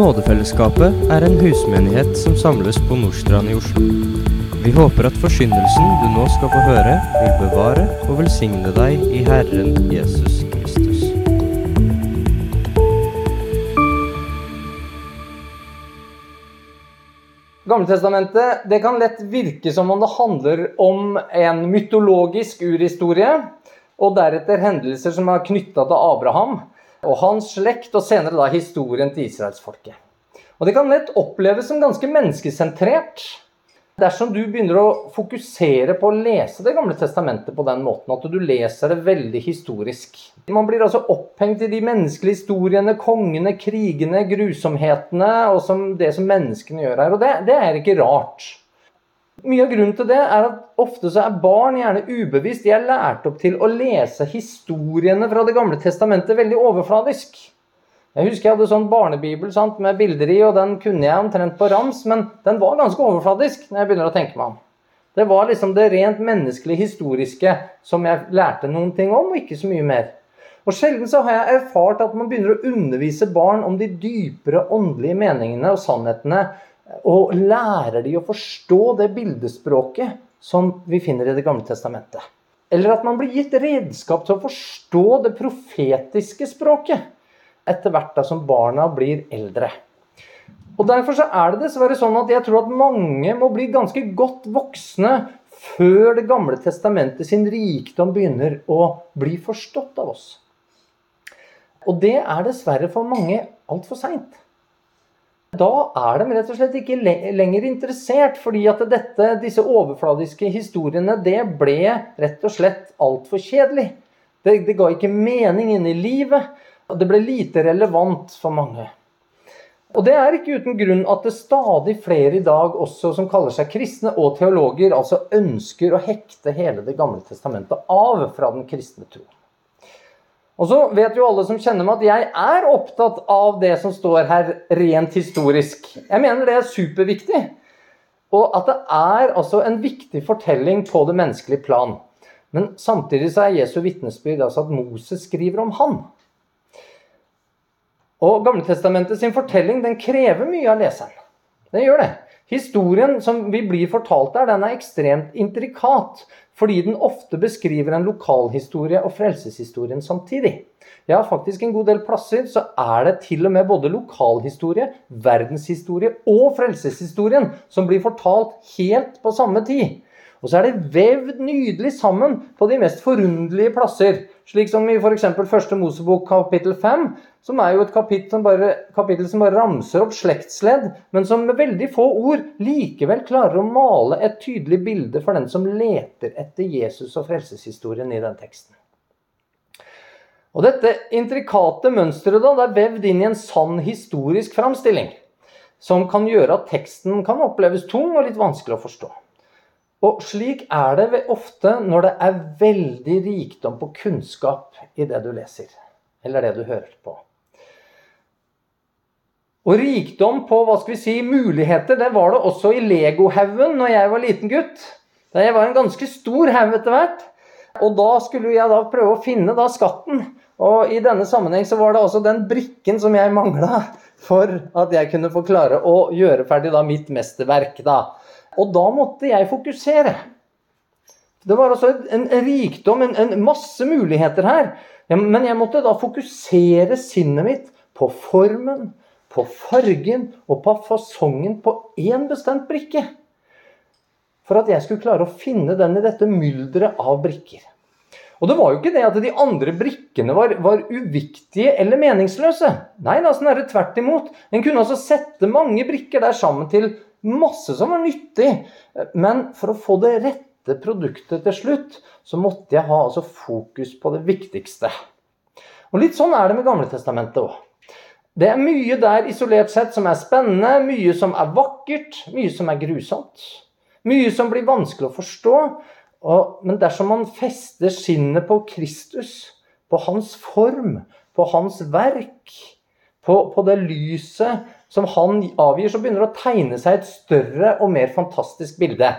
Nådefellesskapet er en husmenighet som samles på Nordstrand i Oslo. Vi håper at forsyndelsen du nå skal få høre, vil bevare og velsigne deg i Herren Jesus Kristus. Gamletestamentet det kan lett virke som om det handler om en mytologisk urhistorie, og deretter hendelser som er knytta til Abraham og hans slekt, og senere da historien til israelsfolket. Og Det kan lett oppleves som ganske menneskesentrert dersom du begynner å fokusere på å lese Det gamle testamentet på den måten at du leser det veldig historisk. Man blir altså opphengt i de menneskelige historiene, kongene, krigene, grusomhetene og som det som menneskene gjør her. Og det, det er ikke rart. Mye av grunnen til det er at ofte så er barn gjerne ubevisst. De er lært opp til å lese historiene fra Det gamle testamentet veldig overfladisk. Jeg husker jeg hadde sånn barnebibel sant, med bilder i, og den kunne jeg omtrent på rams, men den var ganske overfladisk når jeg begynner å tenke meg om. Det var liksom det rent menneskelige, historiske som jeg lærte noen ting om, og ikke så mye mer. Og Sjelden så har jeg erfart at man begynner å undervise barn om de dypere åndelige meningene og sannhetene, og lærer de å forstå det bildespråket som vi finner i Det gamle testamentet. Eller at man blir gitt redskap til å forstå det profetiske språket etter hvert da som barna blir eldre. Og Derfor så er det dessverre sånn at jeg tror at mange må bli ganske godt voksne før Det gamle testamentet sin rikdom begynner å bli forstått av oss. Og det er dessverre for mange altfor seint. Da er de rett og slett ikke lenger interessert, fordi at dette, disse overfladiske historiene det ble rett og slett altfor kjedelig. Det, det ga ikke mening inn i livet. og Det ble lite relevant for mange. Og Det er ikke uten grunn at det stadig flere i dag også som kaller seg kristne og teologer, altså ønsker å hekte hele Det gamle testamentet av fra den kristne tro. Og så vet jo alle som kjenner meg, at jeg er opptatt av det som står her rent historisk. Jeg mener det er superviktig. Og at det er altså en viktig fortelling på det menneskelige plan. Men samtidig så er Jesu vitnesbyrd altså at Moses skriver om han. Og Gamletestamentet sin fortelling den krever mye av leseren. Den gjør det. Historien som vi blir fortalt der, den er ekstremt intrikat. Fordi den ofte beskriver en lokalhistorie og frelseshistorien samtidig. Ja, faktisk en god del plasser så er det til og med både lokalhistorie, verdenshistorie og frelseshistorien som blir fortalt helt på samme tid. Og så er det vevd nydelig sammen på de mest forunderlige plasser. Slik som i f.eks. første Mosebok kapittel 5, som er jo et kapittel som, bare, kapittel som bare ramser opp slektsledd, men som med veldig få ord likevel klarer å male et tydelig bilde for den som leter etter Jesus og frelseshistorien i den teksten. Og Dette intrikate mønsteret da, det er vevd inn i en sann historisk framstilling, som kan gjøre at teksten kan oppleves tung og litt vanskelig å forstå. Og slik er det ofte når det er veldig rikdom på kunnskap i det du leser, eller det du hører på. Og rikdom på hva skal vi si, muligheter, det var det også i legohaugen når jeg var liten gutt. Da jeg var en ganske stor haug etter hvert. Og da skulle jeg da prøve å finne da skatten. Og i denne sammenheng så var det altså den brikken som jeg mangla for at jeg kunne få klare å gjøre ferdig da mitt mesterverk. da. Og da måtte jeg fokusere. Det var altså en, rikdom, en, en, masse muligheter her. Men jeg måtte da fokusere sinnet mitt på formen, på fargen og på fasongen på én bestemt brikke. For at jeg skulle klare å finne den i dette mylderet av brikker. Og det var jo ikke det at de andre brikkene var, var uviktige eller meningsløse. Nei, da, snarere tvert imot. En kunne altså sette mange brikker der sammen til Masse som var nyttig. Men for å få det rette produktet til slutt, så måtte jeg ha altså fokus på det viktigste. Og Litt sånn er det med Gamletestamentet òg. Det er mye der isolert sett som er spennende, mye som er vakkert, mye som er grusomt. Mye som blir vanskelig å forstå. Og, men dersom man fester sinnet på Kristus, på hans form, på hans verk, på, på det lyset som han avgir, så begynner det å tegne seg et større og mer fantastisk bilde.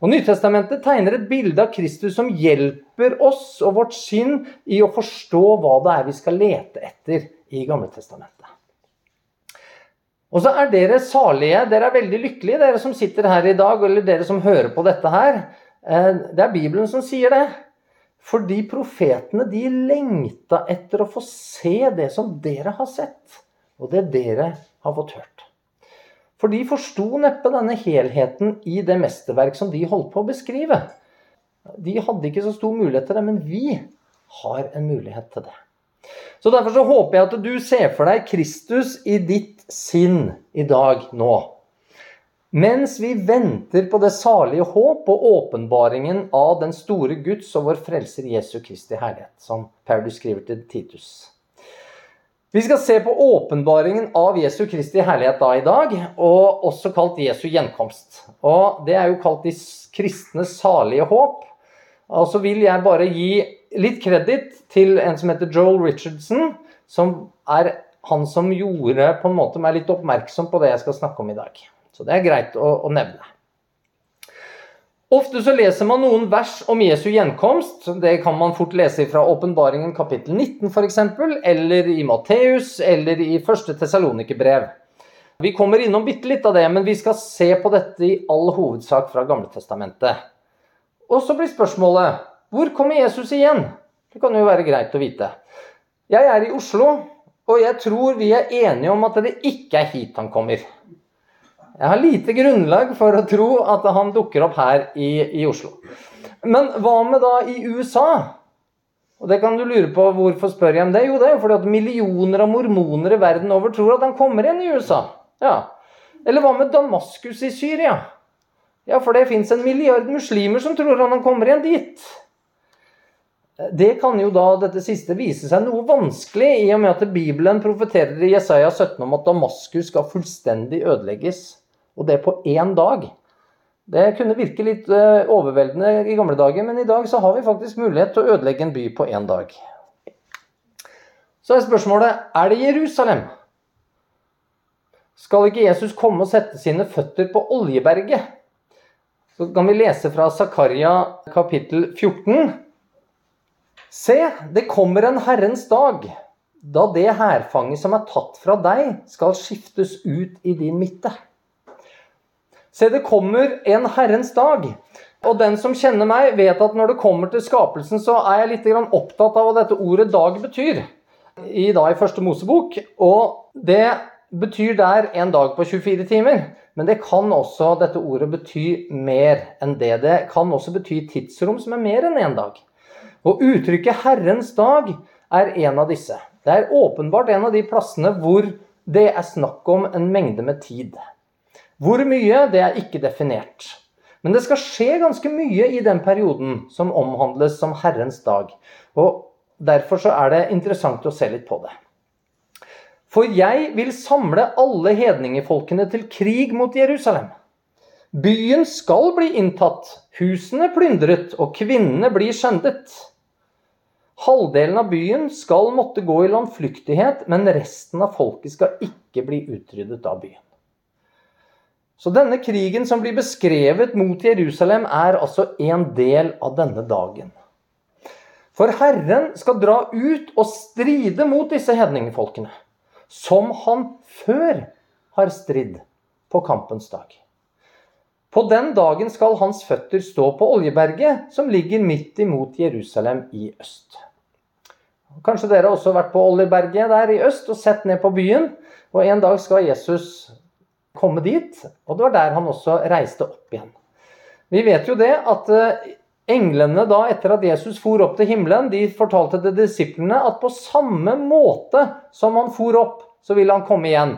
Og Nytestamentet tegner et bilde av Kristus som hjelper oss og vårt sinn i å forstå hva det er vi skal lete etter i Gamletestamentet. Og så er dere salige, dere er veldig lykkelige, dere som sitter her i dag, eller dere som hører på dette her. Eh, det er Bibelen som sier det. Fordi profetene de lengta etter å få se det som dere har sett, og det dere har fått hørt. For de forsto neppe denne helheten i det mesterverk som de holdt på å beskrive. De hadde ikke så stor mulighet til det, men vi har en mulighet til det. Så Derfor så håper jeg at du ser for deg Kristus i ditt sinn i dag nå. Mens vi venter på det salige håp og åpenbaringen av den store Guds og vår frelser Jesu Kristi herlighet, som Paulus skriver til Titus. Vi skal se på åpenbaringen av Jesu Kristi herlighet da i dag, og også kalt Jesu gjenkomst. Og Det er jo kalt de kristne salige håp. Og så vil jeg bare gi litt kreditt til en som heter Joel Richardson, som er han som gjorde på en måte meg litt oppmerksom på det jeg skal snakke om i dag. Så det er greit å, å nevne. Ofte så leser man noen vers om Jesu gjenkomst. Det kan man fort lese fra Åpenbaringen kapittel 19 f.eks., eller i Matteus, eller i første Tesalonikerbrev. Vi kommer innom bitte litt av det, men vi skal se på dette i all hovedsak fra Gamletestamentet. Og så blir spørsmålet hvor kommer Jesus igjen? Det kan jo være greit å vite. Jeg er i Oslo, og jeg tror vi er enige om at det ikke er hit han kommer. Jeg har lite grunnlag for å tro at han dukker opp her i, i Oslo. Men hva med da i USA? Og det kan du lure på hvorfor spør jeg om det? Jo, det er jo fordi at millioner av mormoner i verden over tror at han kommer igjen i USA. Ja. Eller hva med Damaskus i Syria? Ja, for det fins en milliard muslimer som tror han kommer igjen dit. Det kan jo da dette siste vise seg noe vanskelig, i og med at Bibelen profeterer i Jesaja 17 om at Damaskus skal fullstendig ødelegges, og det på én dag. Det kunne virke litt eh, overveldende i gamle dager, men i dag så har vi faktisk mulighet til å ødelegge en by på én dag. Så er spørsmålet er det Jerusalem. Skal ikke Jesus komme og sette sine føtter på Oljeberget? Så kan vi lese fra Zakaria kapittel 14. Se, det kommer en Herrens dag, da det hærfanget som er tatt fra deg, skal skiftes ut i din midte. Se, det kommer en Herrens dag. Og den som kjenner meg, vet at når det kommer til skapelsen, så er jeg litt opptatt av hva dette ordet 'dag' betyr. I dag i første Mosebok. Og det betyr der en dag på 24 timer. Men det kan også dette ordet bety mer enn det. Det kan også bety tidsrom som er mer enn én en dag. Og uttrykket 'Herrens dag' er en av disse. Det er åpenbart en av de plassene hvor det er snakk om en mengde med tid. Hvor mye, det er ikke definert. Men det skal skje ganske mye i den perioden som omhandles som Herrens dag. Og Derfor så er det interessant å se litt på det. For jeg vil samle alle hedningefolkene til krig mot Jerusalem. Byen skal bli inntatt, husene plyndret, og kvinnene blir skjendet. Halvdelen av byen skal måtte gå i landflyktighet, men resten av folket skal ikke bli utryddet av byen. Så denne krigen som blir beskrevet mot Jerusalem, er altså en del av denne dagen. For Herren skal dra ut og stride mot disse hedningefolkene, som han før har stridd på kampens dag. På den dagen skal hans føtter stå på Oljeberget, som ligger midt imot Jerusalem i øst. Kanskje dere også har vært på Oljeberget der i øst og sett ned på byen. Og en dag skal Jesus komme dit, og det var der han også reiste opp igjen. Vi vet jo det at eh, englene da, etter at Jesus for opp til himmelen, de fortalte til disiplene at på samme måte som han for opp, så ville han komme igjen.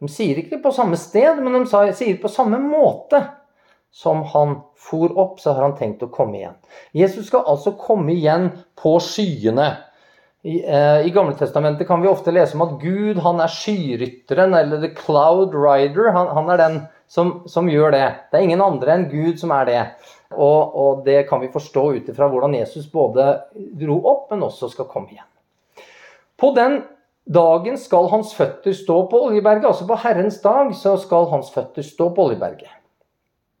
De sier ikke på samme sted, men de sier på samme måte som han for opp, så har han tenkt å komme igjen. Jesus skal altså komme igjen på skyene. I, eh, I Gamletestamentet kan vi ofte lese om at Gud han er skyrytteren, eller the cloud rider. Han, han er den som, som, gjør det. Det er ingen andre enn Gud som er det. Og, og det kan vi forstå ut ifra hvordan Jesus både dro opp, men også skal komme igjen. På den dagen skal hans føtter stå på Oljeberget, altså på Herrens dag så skal hans føtter stå på Oljeberget.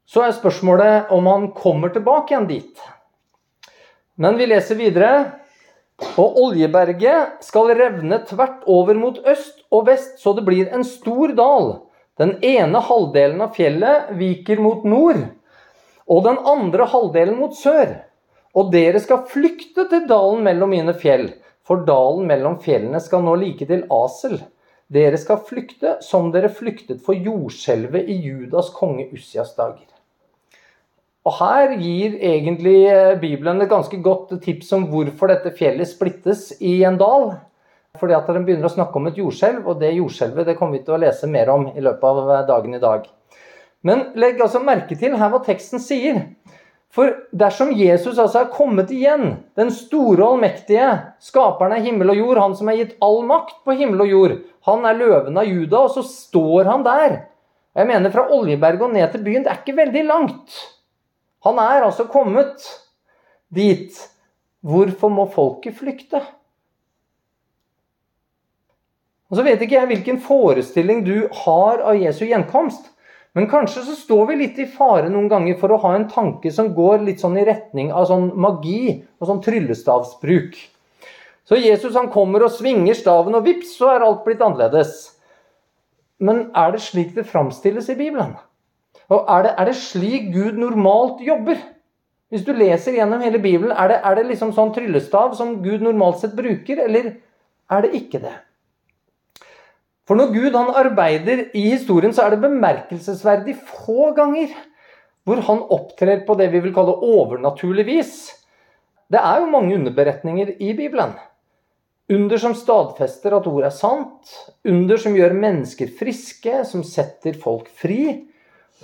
Så er spørsmålet om han kommer tilbake igjen dit. Men vi leser videre. Og Oljeberget skal revne tvert over mot øst og vest, så det blir en stor dal. Den ene halvdelen av fjellet viker mot nord, og den andre halvdelen mot sør. Og dere skal flykte til dalen mellom mine fjell, for dalen mellom fjellene skal nå like til Asel. Dere skal flykte som dere flyktet for jordskjelvet i Judas konge Ussias dager. Og her gir egentlig eh, Bibelen et ganske godt tips om hvorfor dette fjellet splittes i en dal. Fordi at den begynner å snakke om et jordskjelv, og det jordskjelvet det kommer vi til å lese mer om i løpet av eh, dagen i dag. Men legg altså merke til her hva teksten sier. For dersom Jesus altså er kommet igjen, den store og allmektige, skaperen av himmel og jord, han som har gitt all makt på himmel og jord, han er løven av Juda, og så står han der. Jeg mener fra Oljeberget og ned til byen, det er ikke veldig langt. Han er altså kommet dit. Hvorfor må folket flykte? Og Så vet ikke jeg hvilken forestilling du har av Jesu gjenkomst. Men kanskje så står vi litt i fare noen ganger for å ha en tanke som går litt sånn i retning av sånn magi og sånn tryllestavsbruk. Så Jesus han kommer og svinger staven, og vips, så er alt blitt annerledes. Men er det slik det framstilles i Bibelen? Og er det, er det, slik Gud normalt jobber? Hvis du leser gjennom hele Bibelen, er det, er det liksom sånn tryllestav som Gud normalt sett bruker, eller er det ikke det? For når Gud han arbeider i historien, så er det bemerkelsesverdig få ganger hvor han opptrer på det vi vil kalle overnaturlig vis. Det er jo mange underberetninger i Bibelen. Under som stadfester at ordet er sant. Under som gjør mennesker friske, som setter folk fri.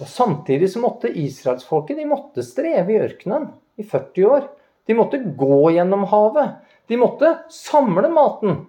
Og Samtidig så måtte israelsfolket de måtte streve i ørkenen i 40 år. De måtte gå gjennom havet. De måtte samle maten.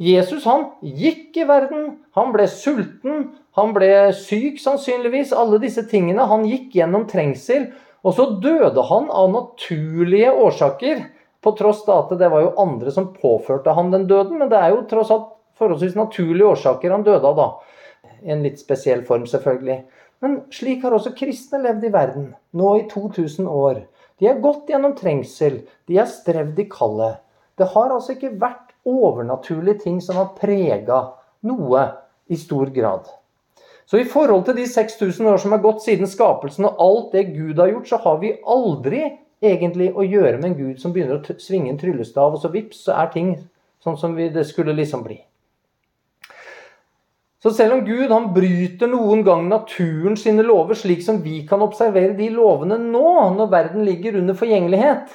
Jesus han gikk i verden. Han ble sulten. Han ble syk, sannsynligvis. Alle disse tingene. Han gikk gjennom trengsel. Og så døde han av naturlige årsaker. På tross av at det var jo andre som påførte han den døden. Men det er jo tross alt forholdsvis naturlige årsaker han døde av, da. En litt spesiell form, selvfølgelig. Men slik har også kristne levd i verden, nå i 2000 år. De har gått gjennom trengsel, de har strevd i kallet. Det har altså ikke vært overnaturlige ting som har prega noe i stor grad. Så i forhold til de 6000 år som har gått siden skapelsen og alt det Gud har gjort, så har vi aldri egentlig å gjøre med en Gud som begynner å svinge en tryllestav, og så vips, så er ting sånn som det skulle liksom bli. Så selv om Gud han bryter noen gang naturen sine lover, slik som vi kan observere de lovene nå, når verden ligger under forgjengelighet,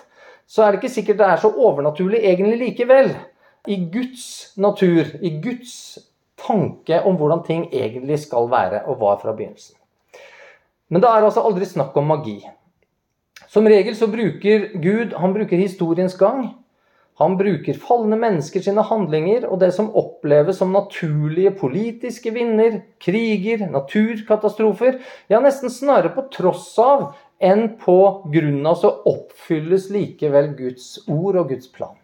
så er det ikke sikkert det er så overnaturlig egentlig likevel. I Guds natur, i Guds tanke om hvordan ting egentlig skal være og var fra begynnelsen. Men det er altså aldri snakk om magi. Som regel så bruker Gud han bruker historiens gang han bruker falne mennesker sine handlinger og det som oppleves som naturlige politiske vinder, kriger, naturkatastrofer, ja, nesten snarere på tross av enn på grunn av, så oppfylles likevel Guds ord og Guds plan.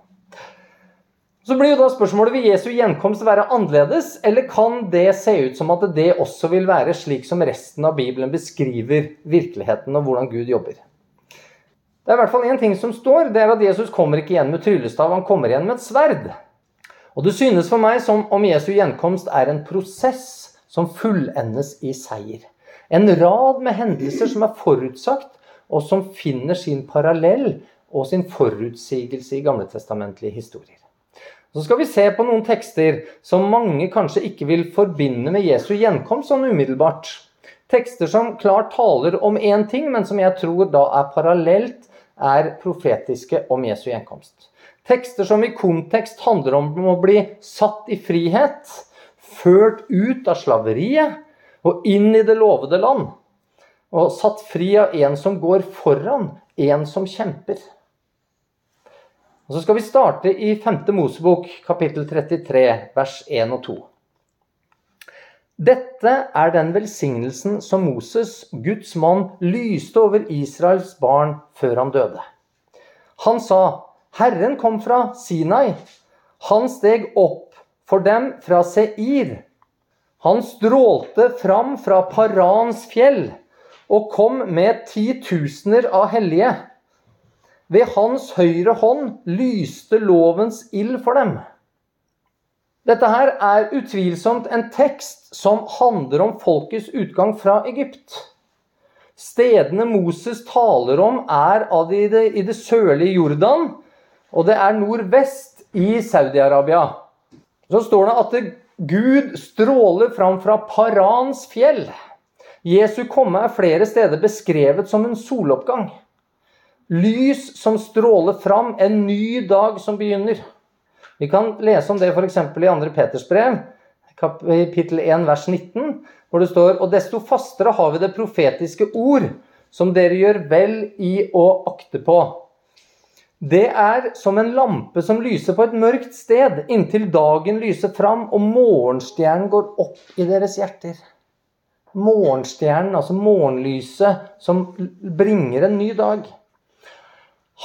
Så blir jo da spørsmålet vil Jesu gjenkomst være annerledes, eller kan det se ut som at det også vil være slik som resten av Bibelen beskriver virkeligheten og hvordan Gud jobber? Det er i hvert fall én ting som står, det er at Jesus kommer ikke igjen med tryllestav, han kommer igjen med et sverd. Og det synes for meg som om Jesu gjenkomst er en prosess som fullendes i seier. En rad med hendelser som er forutsagt, og som finner sin parallell og sin forutsigelse i gamletestamentlige historier. Så skal vi se på noen tekster som mange kanskje ikke vil forbinde med Jesu gjenkomst sånn umiddelbart. Tekster som klart taler om én ting, men som jeg tror da er parallelt er profetiske om Jesu gjenkomst. Tekster som i kontekst handler om å bli satt i frihet, ført ut av slaveriet og inn i det lovede land. Og satt fri av en som går foran, en som kjemper. Og Så skal vi starte i 5. Mosebok, kapittel 33, vers 1 og 2. Dette er den velsignelsen som Moses, Guds mann, lyste over Israels barn før han døde. Han sa, Herren kom fra Sinai. Han steg opp for dem fra Seir. Han strålte fram fra Parans fjell og kom med titusener av hellige. Ved hans høyre hånd lyste lovens ild for dem. Dette her er utvilsomt en tekst som handler om folkets utgang fra Egypt. Stedene Moses taler om, er av det, i det sørlige Jordan, og det er nordvest i Saudi-Arabia. Så står det at Gud stråler fram fra Parans fjell. Jesu komme er flere steder beskrevet som en soloppgang. Lys som stråler fram, en ny dag som begynner. Vi kan lese om det f.eks. i 2. Peters brev, kapittel 1, vers 19, hvor det står Og desto fastere har vi det profetiske ord, som dere gjør vel i å akte på. Det er som en lampe som lyser på et mørkt sted, inntil dagen lyser fram og morgenstjernen går opp i deres hjerter. Morgenstjernen, altså morgenlyset, som bringer en ny dag.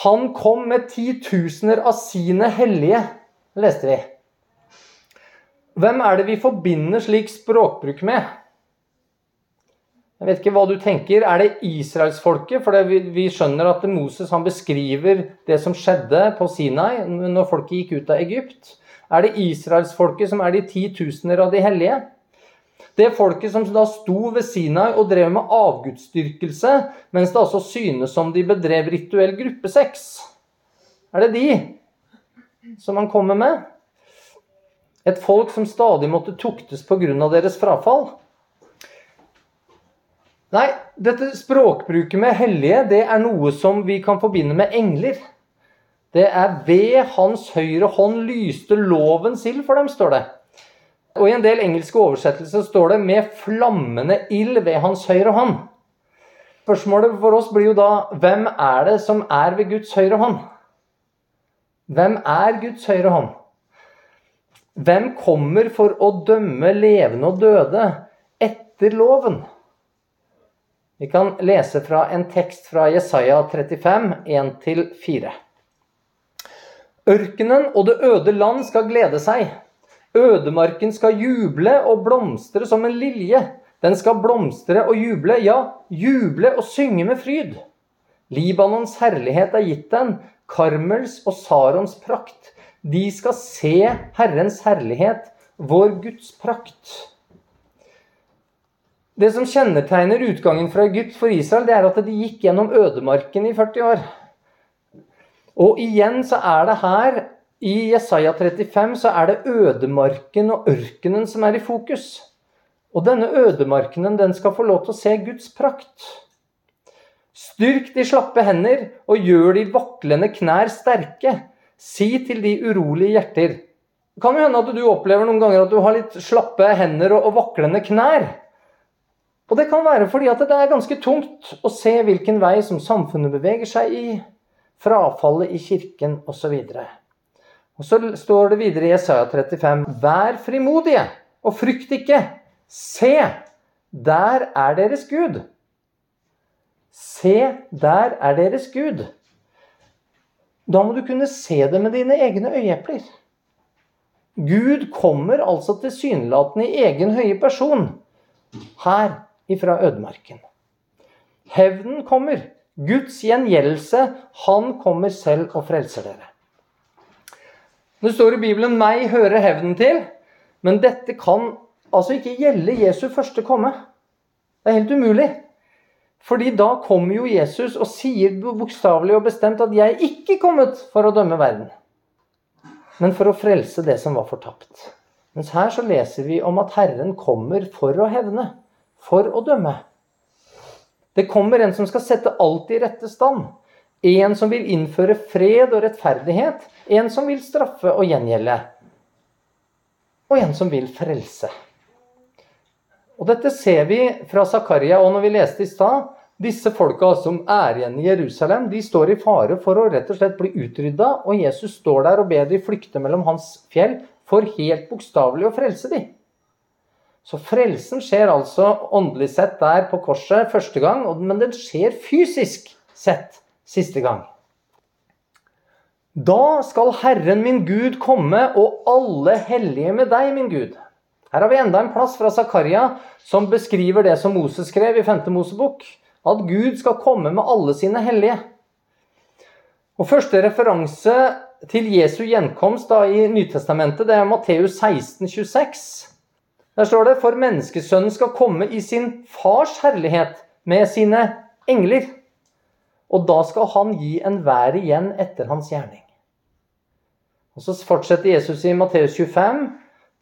Han kom med titusener av sine hellige, leste vi. Hvem er det vi forbinder slik språkbruk med? Jeg vet ikke hva du tenker. Er det israelsfolket? For vi, vi skjønner at Moses beskriver det som skjedde på Sinai når folket gikk ut av Egypt. Er det israelsfolket som er de titusener av de hellige? Det folket som da sto ved Sinai og drev med avgudsdyrkelse, mens det altså synes som de bedrev rituell gruppesex. Er det de som han kommer med? Et folk som stadig måtte tuktes pga. deres frafall? Nei, dette språkbruket med hellige, det er noe som vi kan forbinde med engler. Det er ved hans høyre hånd lyste lovens ild for dem, står det. Og I en del engelske oversettelser står det 'med flammende ild ved hans høyre hånd'. Spørsmålet for oss blir jo da hvem er det som er ved Guds høyre hånd? Hvem er Guds høyre hånd? Hvem kommer for å dømme levende og døde etter loven? Vi kan lese fra en tekst fra Jesaja 35, 1-4. Ørkenen og det øde land skal glede seg. Ødemarken skal juble og blomstre som en lilje. Den skal blomstre og juble, ja, juble og synge med fryd. Libanons herlighet er gitt den, Karmels og Sarons prakt. De skal se Herrens herlighet, vår Guds prakt. Det som kjennetegner utgangen fra Egypt for Israel, det er at de gikk gjennom ødemarken i 40 år. Og igjen så er det her i Jesaja 35 så er det ødemarken og ørkenen som er i fokus. Og denne ødemarkenen den skal få lov til å se Guds prakt. Styrk de slappe hender og gjør de vaklende knær sterke. Si til de urolige hjerter. Det kan jo hende at du opplever noen ganger at du har litt slappe hender og, og vaklende knær. Og det kan være fordi at det er ganske tungt å se hvilken vei som samfunnet beveger seg i, frafallet i kirken osv. Og Så står det videre i Jesaja 35.: Vær frimodige og frykt ikke. Se, der er deres Gud. Se, der er deres Gud. Da må du kunne se det med dine egne øyeepler. Gud kommer altså tilsynelatende i egen høye person her ifra ødemarken. Hevnen kommer. Guds gjengjeldelse. Han kommer selv og frelser dere. Det står i Bibelen 'meg hører hevnen til', men dette kan altså ikke gjelde Jesu første komme. Det er helt umulig. Fordi da kommer jo Jesus og sier bokstavelig og bestemt at 'jeg er ikke kommet for å dømme verden', men for å frelse det som var fortapt. Mens her så leser vi om at Herren kommer for å hevne, for å dømme. Det kommer en som skal sette alt i rette stand. En som vil innføre fred og rettferdighet. En som vil straffe og gjengjelde. Og en som vil frelse. Og Dette ser vi fra Zakaria, og når vi leste i stad Disse folka som er igjen i Jerusalem, de står i fare for å rett og slett bli utrydda. Og Jesus står der og ber de flykte mellom hans fjell for helt bokstavelig å frelse de. Så frelsen skjer altså åndelig sett der på korset første gang, men den skjer fysisk sett siste gang. Da skal Herren min Gud komme, og alle hellige med deg, min Gud. Her har vi enda en plass fra Zakaria som beskriver det som Moses skrev i 5. Mosebok. At Gud skal komme med alle sine hellige. Og Første referanse til Jesu gjenkomst da, i Nytestamentet det er Matteus 16, 26. Der står det for menneskesønnen skal komme i sin fars herlighet med sine engler. Og da skal han gi enhver igjen etter hans gjerning. Og Så fortsetter Jesus i Matteus 25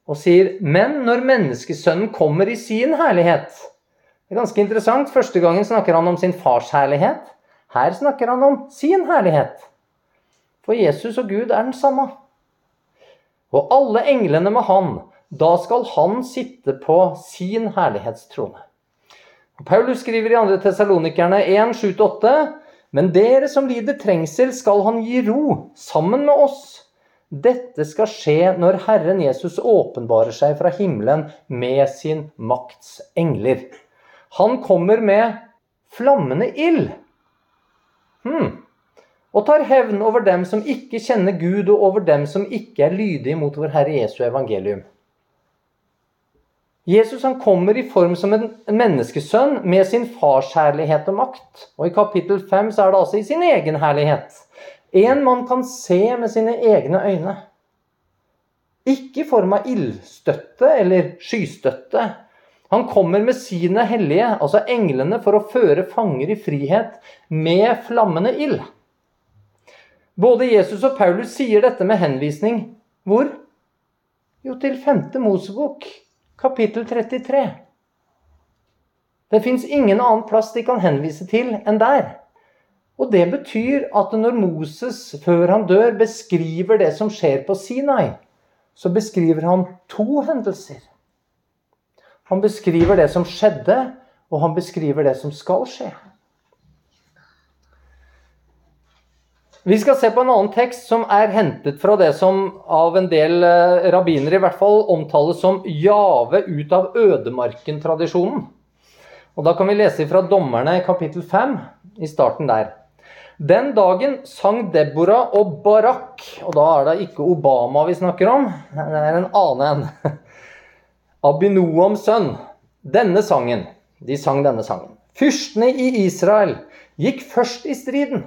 og sier, men når menneskesønnen kommer i sin herlighet Det er ganske interessant. Første gangen snakker han om sin fars herlighet. Her snakker han om sin herlighet. For Jesus og Gud er den samme. Og alle englene med han, da skal han sitte på sin herlighetstrone. Paulus skriver i 2. Tessalonikerne 1, 7-8.: Men dere som lider trengsel, skal han gi ro, sammen med oss. Dette skal skje når Herren Jesus åpenbarer seg fra himmelen med sin makts engler. Han kommer med flammende ild. Hmm og tar hevn over dem som ikke kjenner Gud, og over dem som ikke er lydige mot vår Herre Jesu evangelium. Jesus han kommer i form som en menneskesønn med sin fars herlighet og makt. Og I kapittel 5 så er det altså i sin egen herlighet. En man kan se med sine egne øyne. Ikke i form av ildstøtte eller skystøtte. Han kommer med sine hellige, altså englene, for å føre fanger i frihet med flammende ild. Både Jesus og Paulus sier dette med henvisning hvor? Jo, til 5. Mosebok, kapittel 33. Det fins ingen annen plass de kan henvise til enn der. Og det betyr at når Moses, før han dør, beskriver det som skjer på Sinai, så beskriver han to hendelser. Han beskriver det som skjedde, og han beskriver det som skal skje. Vi skal se på en annen tekst som er hentet fra det som av en del eh, rabbinere i hvert fall omtales som Jave ut av ødemarken-tradisjonen. Og Da kan vi lese fra Dommerne kapittel 5, i starten der. Den dagen sang Deborah og Barak, og da er det ikke Obama vi snakker om, det er en annen en. Abinoams sønn. Denne sangen. De sang denne sangen. Fyrstene i Israel gikk først i striden.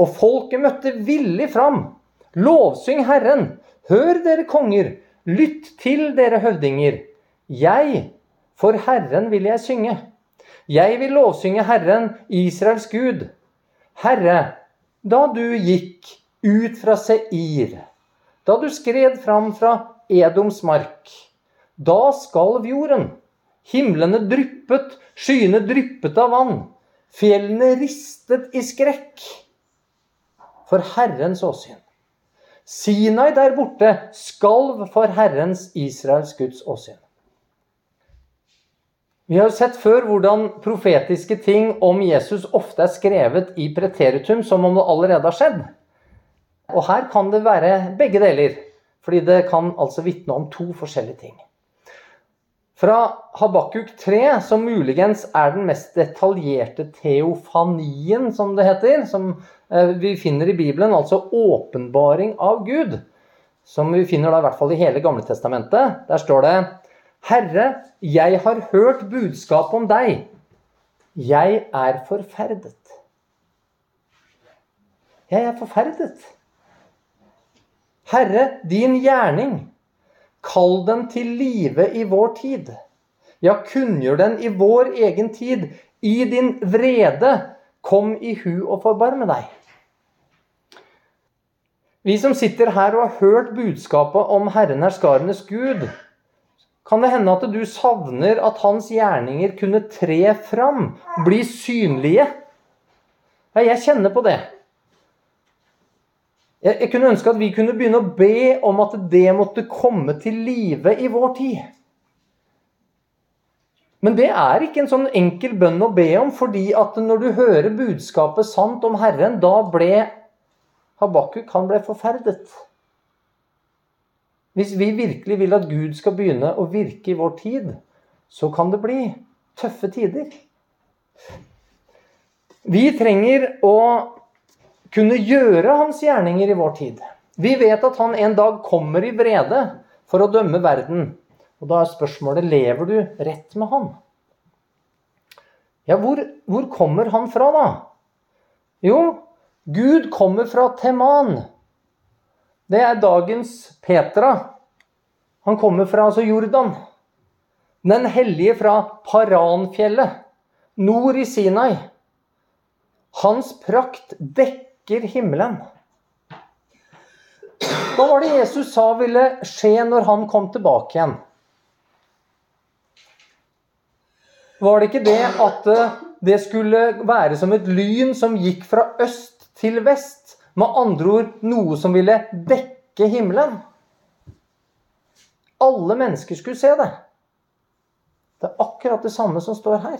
Og folket møtte villig fram. Lovsyng Herren. Hør dere konger. Lytt til dere høvdinger. Jeg, for Herren vil jeg synge. Jeg vil lovsynge Herren, Israels Gud. Herre, da du gikk ut fra Seir, da du skred fram fra Edoms mark, da skalv jorden. Himlene dryppet, skyene dryppet av vann. Fjellene ristet i skrekk for Herrens åsyn. Sinai der borte skalv for Herrens, Israels Guds åsyn. Vi har sett før hvordan profetiske ting om Jesus ofte er skrevet i preteritum, som om det allerede har skjedd. Og her kan det være begge deler, fordi det kan altså vitne om to forskjellige ting. Fra Habakuk 3, som muligens er den mest detaljerte teofanien, som det heter, som Eh, vi finner i Bibelen, altså åpenbaring av Gud, som vi finner da i hvert fall i hele Gamle Testamentet. Der står det Herre, jeg har hørt budskapet om deg. Jeg er forferdet. Jeg er forferdet. Herre, din gjerning, kall den til live i vår tid. Ja, kunngjør den i vår egen tid. I din vrede Kom i hu og forbarme deg. Vi som sitter her og har hørt budskapet om Herren er skarenes Gud, kan det hende at du savner at hans gjerninger kunne tre fram, bli synlige? Ja, jeg kjenner på det. Jeg, jeg kunne ønske at vi kunne begynne å be om at det måtte komme til live i vår tid. Men det er ikke en sånn enkel bønn å be om, fordi at når du hører budskapet sant om Herren, da ble Habakuk han ble forferdet. Hvis vi virkelig vil at Gud skal begynne å virke i vår tid, så kan det bli tøffe tider. Vi trenger å kunne gjøre hans gjerninger i vår tid. Vi vet at han en dag kommer i vrede for å dømme verden. Og da er spørsmålet lever du rett med han. Ja, hvor, hvor kommer han fra, da? Jo, Gud kommer fra Teman. Det er dagens Petra. Han kommer fra altså Jordan. Den hellige fra Paranfjellet, nord i Sinai. Hans prakt dekker himmelen. Hva var det Jesus sa ville skje når han kom tilbake igjen? Var det ikke det at det skulle være som et lyn som gikk fra øst til vest? Med andre ord noe som ville dekke himmelen. Alle mennesker skulle se det. Det er akkurat det samme som står her.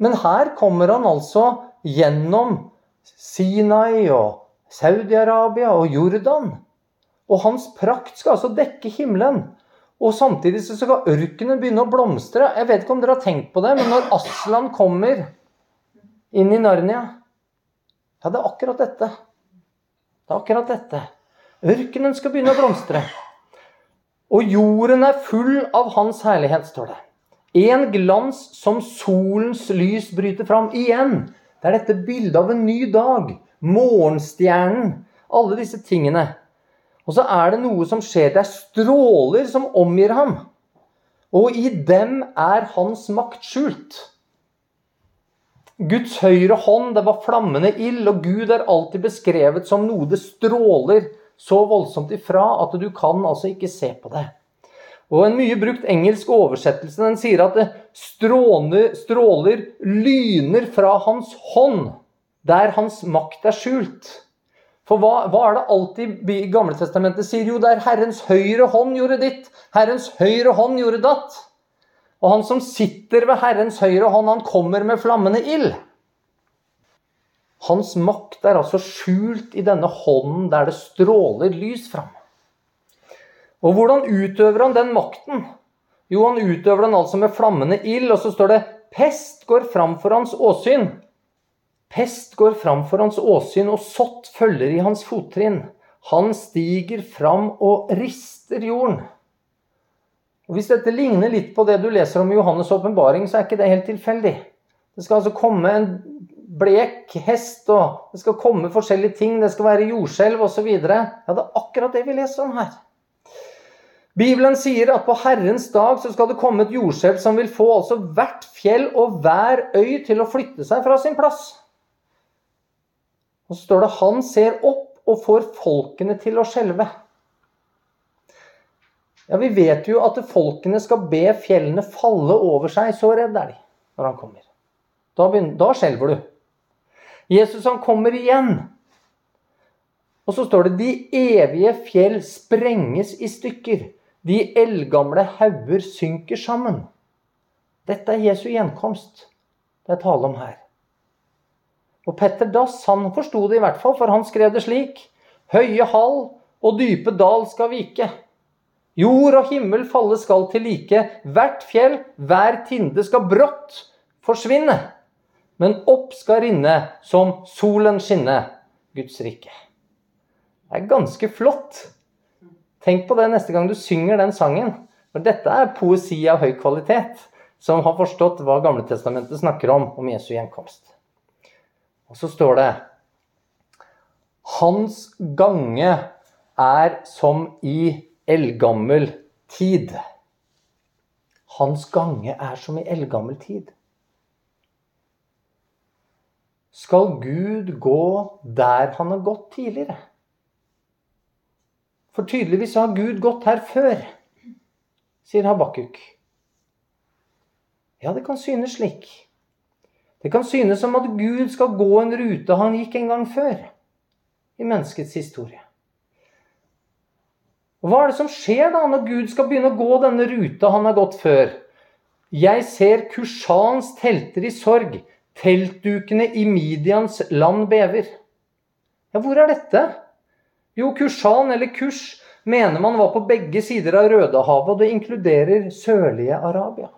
Men her kommer han altså gjennom Sinai og Saudi-Arabia og Jordan. Og hans prakt skal altså dekke himmelen. Og samtidig så skal ørkenen begynne å blomstre. Jeg vet ikke om dere har tenkt på det, men når Aslan kommer inn i Narnia Ja, det er akkurat dette. Det er akkurat dette. Ørkenen skal begynne å blomstre. Og jorden er full av hans herlighet, står det. En glans som solens lys bryter fram. Igjen, det er dette bildet av en ny dag. Morgenstjernen. Alle disse tingene. Og så er det noe som skjer. Det er stråler som omgir ham. Og i dem er hans makt skjult. Guds høyre hånd, det var flammende ild, og Gud er alltid beskrevet som noe det stråler så voldsomt ifra at du kan altså ikke se på det. Og En mye brukt engelsk oversettelse den sier at det stråler, stråler lyner fra hans hånd, der hans makt er skjult. For hva, hva, er det alltid i Gamle Testamentet sier? Jo, det er Herrens høyre hånd gjorde ditt. Herrens høyre hånd gjorde datt. Og han som sitter ved Herrens høyre hånd, han kommer med flammende ild. Hans makt er altså skjult i denne hånden der det stråler lys fram. Og hvordan utøver han den makten? Jo, han utøver den altså med flammende ild, og så står det 'Pest går fram for hans åsyn'. Pest går fram for hans åsyn, og sått følger i hans fottrinn. Han stiger fram og rister jorden. Og Hvis dette ligner litt på det du leser om i Johannes' åpenbaring, så er ikke det helt tilfeldig. Det skal altså komme en blek hest, og det skal komme forskjellige ting. Det skal være jordskjelv osv. Ja, det er akkurat det vi leser om her. Bibelen sier at på Herrens dag så skal det komme et jordskjelv som vil få altså hvert fjell og hver øy til å flytte seg fra sin plass. Og så står det 'Han ser opp og får folkene til å skjelve'. Ja, Vi vet jo at folkene skal be fjellene falle over seg. Så redd er de når han kommer. Da, begynner, da skjelver du. Jesus han kommer igjen. Og så står det 'De evige fjell sprenges i stykker'. De eldgamle hauger synker sammen. Dette er Jesu gjenkomst det er tale om her. Og Petter Dass han forsto det i hvert fall, for han skrev det slik. Høye hall og dype dal skal vike. Jord og himmel falle skal til like. Hvert fjell, hver tinde skal brått forsvinne. Men opp skal rinne som solen skinne, Guds rike. Det er ganske flott. Tenk på det neste gang du synger den sangen. For dette er poesi av høy kvalitet, som har forstått hva Gamletestamentet snakker om om Jesu gjenkomst. Og så står det Hans gange er som i eldgammel tid. Hans gange er som i eldgammel tid. Skal Gud gå der han har gått tidligere? For tydeligvis har Gud gått her før, sier Habakuk. Ja, det kan synes slik. Det kan synes som at Gud skal gå en rute han gikk en gang før i menneskets historie. Og Hva er det som skjer da når Gud skal begynne å gå denne ruta han har gått før? Jeg ser Kushans telter i sorg. Teltdukene i Midians land bever. Ja, hvor er dette? Jo, Kushan, eller Kush, mener man var på begge sider av Rødehavet, og det inkluderer sørlige Arabia.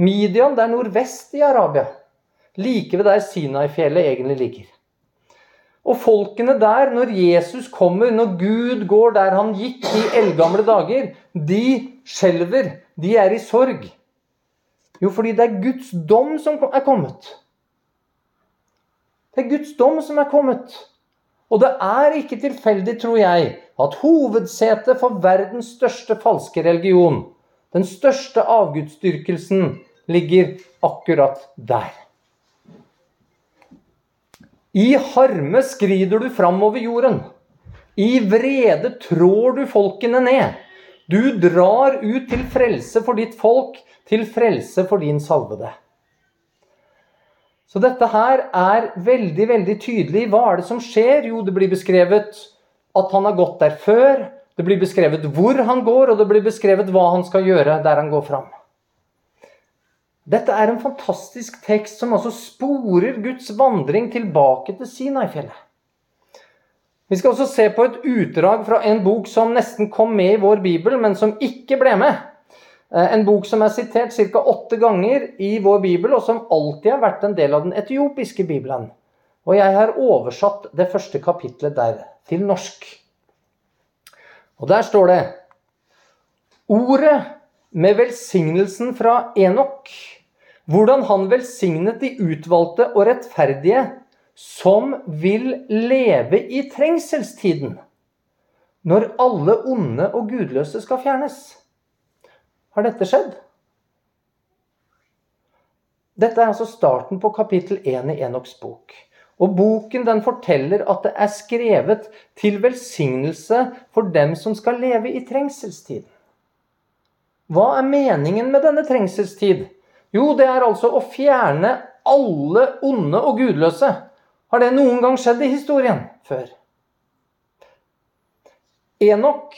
Midian det er nordvest i Arabia. Like ved der Sinai-fjellet egentlig ligger. Og folkene der, når Jesus kommer, når Gud går der han gikk i eldgamle dager, de skjelver. De er i sorg. Jo, fordi det er Guds dom som er kommet. Det er Guds dom som er kommet. Og det er ikke tilfeldig, tror jeg, at hovedsetet for verdens største falske religion, den største avgudsdyrkelsen, ligger akkurat der. I harme skrider du framover jorden. I vrede trår du folkene ned. Du drar ut til frelse for ditt folk, til frelse for din salvede. Så dette her er veldig, veldig tydelig. Hva er det som skjer? Jo, det blir beskrevet at han har gått der før. Det blir beskrevet hvor han går, og det blir beskrevet hva han skal gjøre der han går fram. Dette er en fantastisk tekst som altså sporer Guds vandring tilbake til Sinai-fjellet. Vi skal også se på et utdrag fra en bok som nesten kom med i vår bibel, men som ikke ble med. Eh, en bok som er sitert ca. åtte ganger i vår bibel, og som alltid har vært en del av den etiopiske bibelen. Og jeg har oversatt det første kapitlet der til norsk. Og der står det Ordet med velsignelsen fra Enok, hvordan han velsignet de utvalgte og rettferdige som vil leve i trengselstiden, når alle onde og gudløse skal fjernes. Har dette skjedd? Dette er altså starten på kapittel 1 i Enoks bok. Og boken den forteller at det er skrevet til velsignelse for dem som skal leve i trengselstiden. Hva er meningen med denne trengselstid? Jo, det er altså å fjerne alle onde og gudløse. Har det noen gang skjedd i historien før? Enok,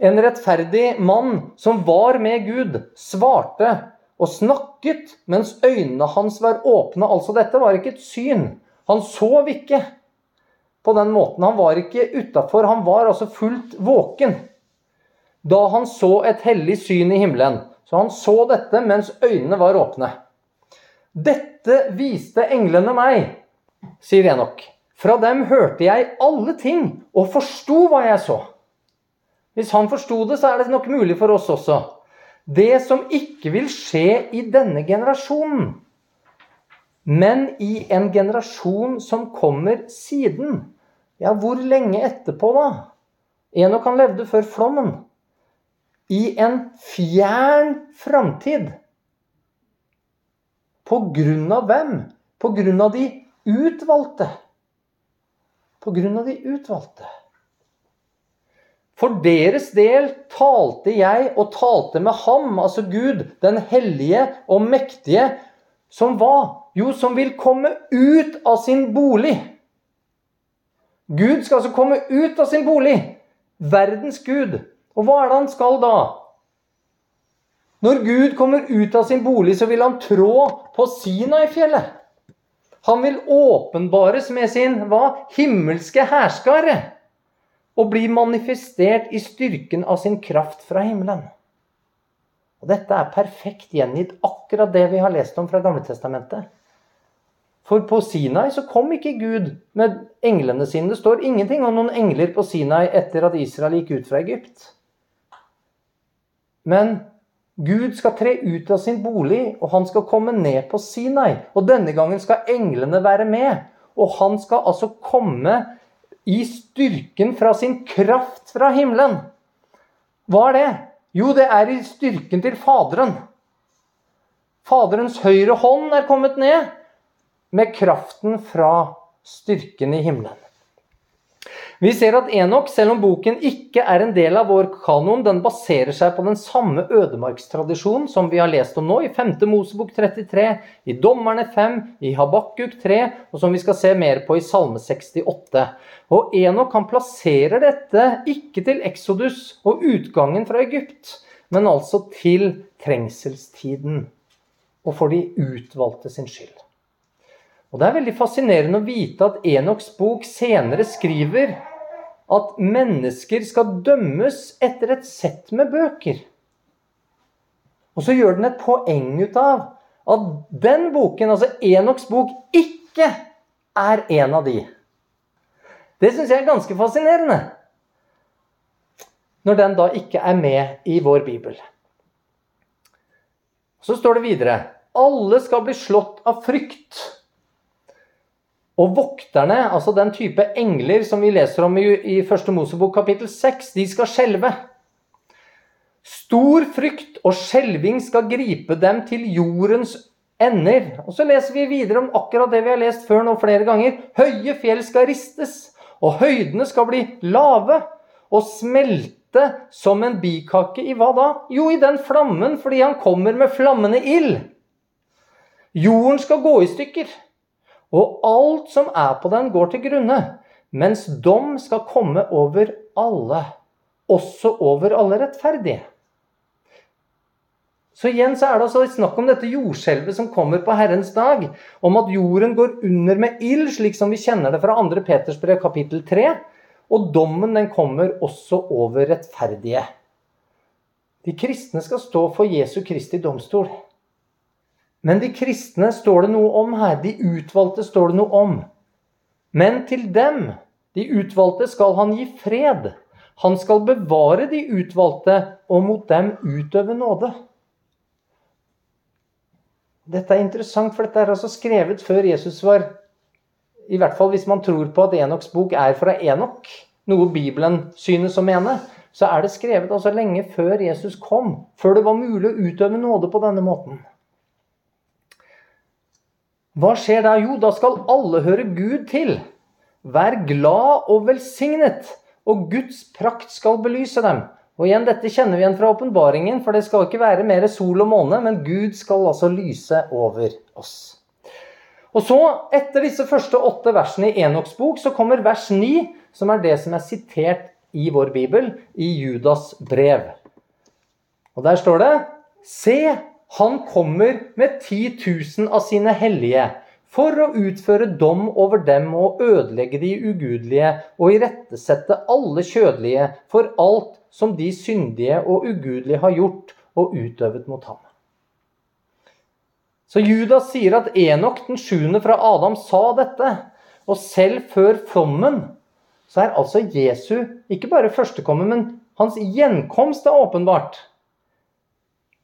en rettferdig mann som var med Gud, svarte og snakket mens øynene hans var åpne. Altså, dette var ikke et syn. Han sov ikke på den måten. Han var ikke utafor, han var altså fullt våken. Da han så et hellig syn i himmelen. Så han så dette mens øynene var åpne. Dette viste englene meg, sier Enok. Fra dem hørte jeg alle ting og forsto hva jeg så. Hvis han forsto det, så er det nok mulig for oss også. Det som ikke vil skje i denne generasjonen, men i en generasjon som kommer siden. Ja, hvor lenge etterpå, da? Enok han levde før flommen. I en fjern framtid. På grunn av hvem? På grunn av de utvalgte. På grunn av de utvalgte. For deres del talte jeg og talte med ham, altså Gud, den hellige og mektige, som hva? Jo, som vil komme ut av sin bolig. Gud skal altså komme ut av sin bolig. Verdens Gud. Og hva er det han skal da? Når Gud kommer ut av sin bolig, så vil han trå på Sinai-fjellet. Han vil åpenbares med sin hva? himmelske hærskare og blir manifestert i styrken av sin kraft fra himmelen. Og Dette er perfekt gjengitt akkurat det vi har lest om fra Gamletestamentet. For på Sinai så kom ikke Gud med englene sine. Det står ingenting om noen engler på Sinai etter at Israel gikk ut fra Egypt. Men Gud skal tre ut av sin bolig, og han skal komme ned på Sinai. Og denne gangen skal englene være med. Og han skal altså komme i styrken fra sin kraft fra himmelen. Hva er det? Jo, det er i styrken til Faderen. Faderens høyre hånd er kommet ned med kraften fra styrken i himmelen. Vi ser at Enok, selv om boken ikke er en del av vår kanon, den baserer seg på den samme ødemarkstradisjonen som vi har lest om nå, i 5. Mosebok 33, i Dommerne 5, i Habakkuk 3, og som vi skal se mer på i Salme 68. Og Enok han plasserer dette ikke til Exodus og utgangen fra Egypt, men altså til trengselstiden og for de utvalgte sin skyld. Og Det er veldig fascinerende å vite at Enoks bok senere skriver at mennesker skal dømmes etter et sett med bøker. Og så gjør den et poeng ut av at den boken, altså Enoks bok, ikke er en av de. Det syns jeg er ganske fascinerende. Når den da ikke er med i vår bibel. Så står det videre Alle skal bli slått av frykt Og vokterne, altså den type engler som vi leser om i, i 1. Mosebok kapittel 6, de skal skjelve. Stor frykt og skjelving skal gripe dem til jordens ender. Og så leser vi videre om akkurat det vi har lest før nå flere ganger. Høye fjell skal ristes, og høydene skal bli lave og smelte som en bikake i hva da? Jo, i den flammen, fordi han kommer med flammende ild. Jorden skal gå i stykker, og alt som er på den, går til grunne. Mens dom skal komme over alle, også over alle rettferdige. Så igjen så er det altså snakk om dette jordskjelvet som kommer på Herrens dag. Om at jorden går under med ild, slik som vi kjenner det fra 2. Peters brev kapittel 3. Og dommen den kommer også over rettferdige. De kristne skal stå for Jesu Kristi domstol. Men de kristne står det noe om her. De utvalgte står det noe om. Men til dem, de utvalgte, skal han gi fred. Han skal bevare de utvalgte, og mot dem utøve nåde. Dette er interessant, for dette er altså skrevet før Jesus var I hvert fall hvis man tror på at Enoks bok er fra Enok, noe Bibelen synes å mene, så er det skrevet altså lenge før Jesus kom. Før det var mulig å utøve nåde på denne måten. Hva skjer da? Jo, da skal alle høre Gud til. Vær glad og velsignet, og Guds prakt skal belyse dem. Og igjen, Dette kjenner vi igjen fra åpenbaringen, for det skal ikke være mer sol og måne, men Gud skal altså lyse over oss. Og så, Etter disse første åtte versene i Enoks bok, så kommer vers 9, som er det som er sitert i vår bibel, i Judas brev. Og Der står det Se, han kommer med 10 000 av sine hellige for å utføre dom over dem og ødelegge de ugudelige og irettesette alle kjødelige for alt som de syndige og ugudelige har gjort og utøvet mot ham. Så Judas sier at Enok, den sjuende fra Adam, sa dette. Og selv før flommen så er altså Jesu ikke bare førstekommen, men hans gjenkomst er åpenbart.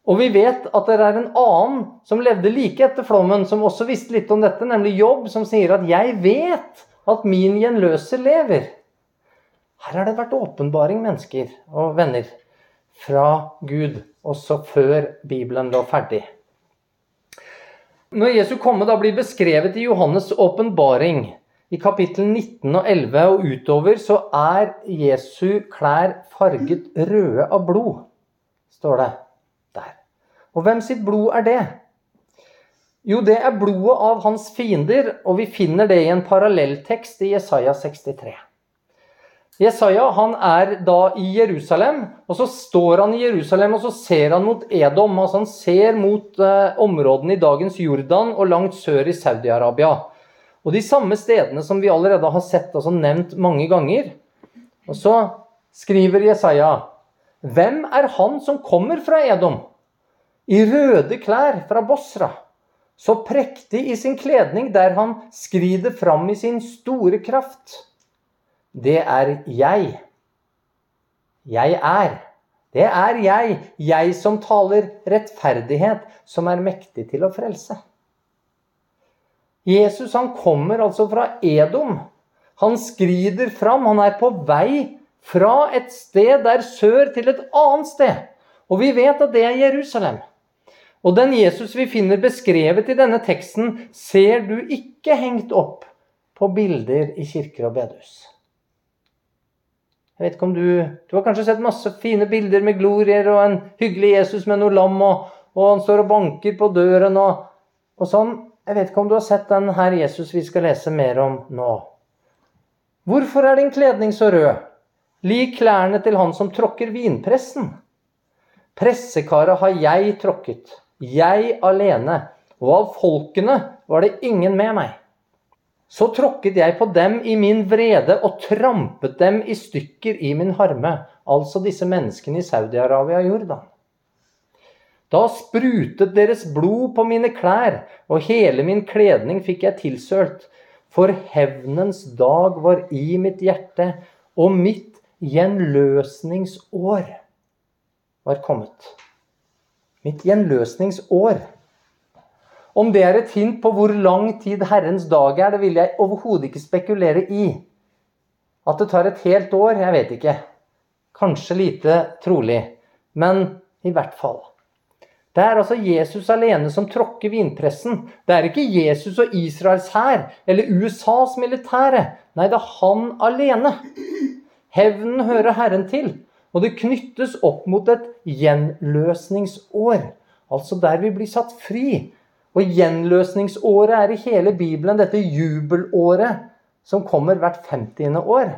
Og vi vet at det er en annen som levde like etter flommen, som også visste litt om dette, nemlig Jobb, som sier at 'jeg vet at min gjenløser lever'. Her har det vært åpenbaring, mennesker og venner, fra Gud, også før Bibelen lå ferdig. Når Jesu komme da blir beskrevet i Johannes' åpenbaring, i kapittel 19 og 11 og utover, så er Jesu klær farget røde av blod, står det. Og hvem sitt blod er det? Jo, det er blodet av hans fiender, og vi finner det i en parallelltekst i Jesaja 63. Jesaja han er da i Jerusalem, og så står han i Jerusalem og så ser han mot Edom. altså Han ser mot eh, områdene i dagens Jordan og langt sør i Saudi-Arabia. Og de samme stedene som vi allerede har sett, altså nevnt mange ganger. Og så skriver Jesaja Hvem er han som kommer fra Edom? I røde klær fra Bosra, så prektig i sin kledning, der han skrider fram i sin store kraft. Det er jeg. Jeg er. Det er jeg, jeg som taler rettferdighet, som er mektig til å frelse. Jesus han kommer altså fra Edom. Han skrider fram. Han er på vei fra et sted der sør til et annet sted. Og vi vet at det er Jerusalem. Og den Jesus vi finner beskrevet i denne teksten, ser du ikke hengt opp på bilder i kirker og bedehus. Jeg vet ikke om du, du har kanskje sett masse fine bilder med glorier og en hyggelig Jesus med noe lam, og, og han står og banker på døren og, og sånn. Jeg vet ikke om du har sett den her Jesus vi skal lese mer om nå. Hvorfor er din kledning så rød? Lik klærne til han som tråkker vinpressen. Pressekaret har jeg tråkket jeg alene, og av folkene var det ingen med meg. Så tråkket jeg på dem i min vrede og trampet dem i stykker i min harme, altså disse menneskene i Saudi-Arabia og Jordan. Da sprutet deres blod på mine klær, og hele min kledning fikk jeg tilsølt. For hevnens dag var i mitt hjerte, og mitt gjenløsningsår var kommet mitt gjenløsningsår. Om det er et hint på hvor lang tid Herrens dag er, det vil jeg overhodet ikke spekulere i. At det tar et helt år, jeg vet ikke. Kanskje lite trolig. Men i hvert fall. Det er altså Jesus alene som tråkker vinpressen. Det er ikke Jesus og Israels hær eller USAs militære. Nei, det er han alene. Hevnen hører Herren til, og det knyttes opp mot et gjenløsningsår. Altså der vi blir satt fri. Og gjenløsningsåret er i hele Bibelen dette jubelåret som kommer hvert 50. år.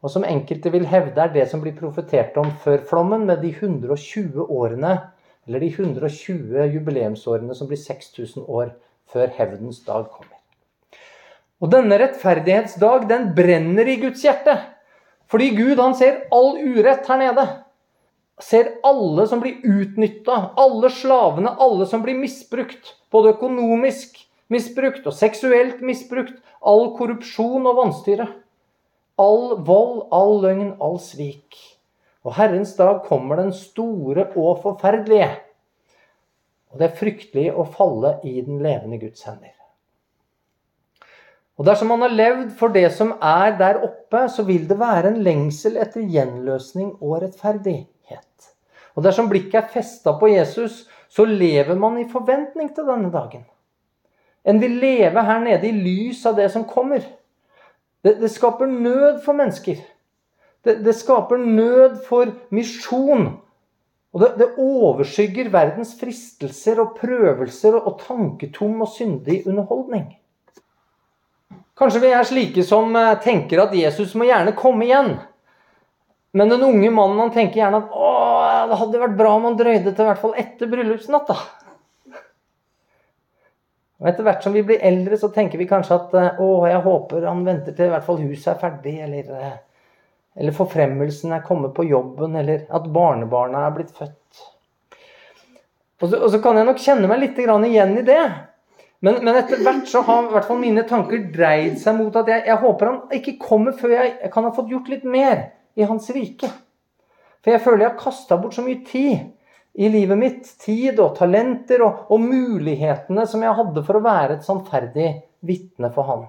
Og som enkelte vil hevde er det som blir profetert om før flommen, med de 120 årene, eller de 120 jubileumsårene som blir 6000 år før hevdens dag kommer. Og denne rettferdighetsdag, den brenner i Guds hjerte. Fordi Gud han ser all urett her nede. Ser alle som blir utnytta, alle slavene, alle som blir misbrukt. Både økonomisk misbrukt og seksuelt misbrukt. All korrupsjon og vanstyre. All vold, all løgn, all svik. Og Herrens dag kommer den store og forferdelige. Og det er fryktelig å falle i den levende Guds hender. Og dersom man har levd for det som er der oppe, så vil det være en lengsel etter gjenløsning og rettferdighet. Og dersom blikket er festa på Jesus, så lever man i forventning til denne dagen. En vil leve her nede i lys av det som kommer. Det, det skaper nød for mennesker. Det, det skaper nød for misjon. Og det, det, overskygger verdens fristelser og prøvelser og tanketom og syndig underholdning. Kanskje vi er slike som eh, tenker at Jesus må gjerne komme igjen. Men den unge mannen han tenker gjerne at å, det hadde vært bra om han drøyde til hvert fall etter bryllupsnatta. Og Etter hvert som vi blir eldre, så tenker vi kanskje at eh, å, jeg håper han venter til hvert fall huset er ferdig, eller, eh, eller forfremmelsen er kommet på jobben, eller at barnebarna er blitt født. Og så, og så kan jeg nok kjenne meg litt igjen i det. Men, men, etter hvert så har i hvert fall mine tanker dreid seg mot at jeg, jeg håper han ikke kommer før jeg, jeg, kan ha fått gjort litt mer i hans rike. For jeg føler jeg har kasta bort så mye tid i livet mitt. Tid og talenter og, og mulighetene som jeg hadde for å være et sannferdig vitne for han.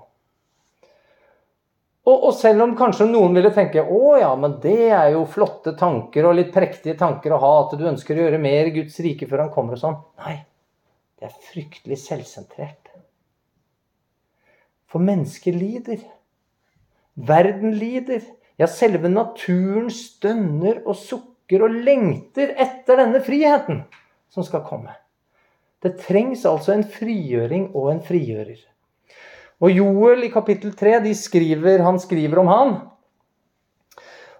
Og, og, selv om kanskje noen ville tenke å ja, men det er jo flotte tanker og litt prektige tanker å ha, at du ønsker å gjøre mer i Guds rike før han kommer og sånn. Nei, det er fryktelig selvsentrert. For mennesker lider. Verden lider. Ja, selve naturen stønner og sukker og lengter etter denne friheten som skal komme. Det trengs altså en frigjøring og en frigjører. Og Joel i kapittel 3 skriver, han skriver om han.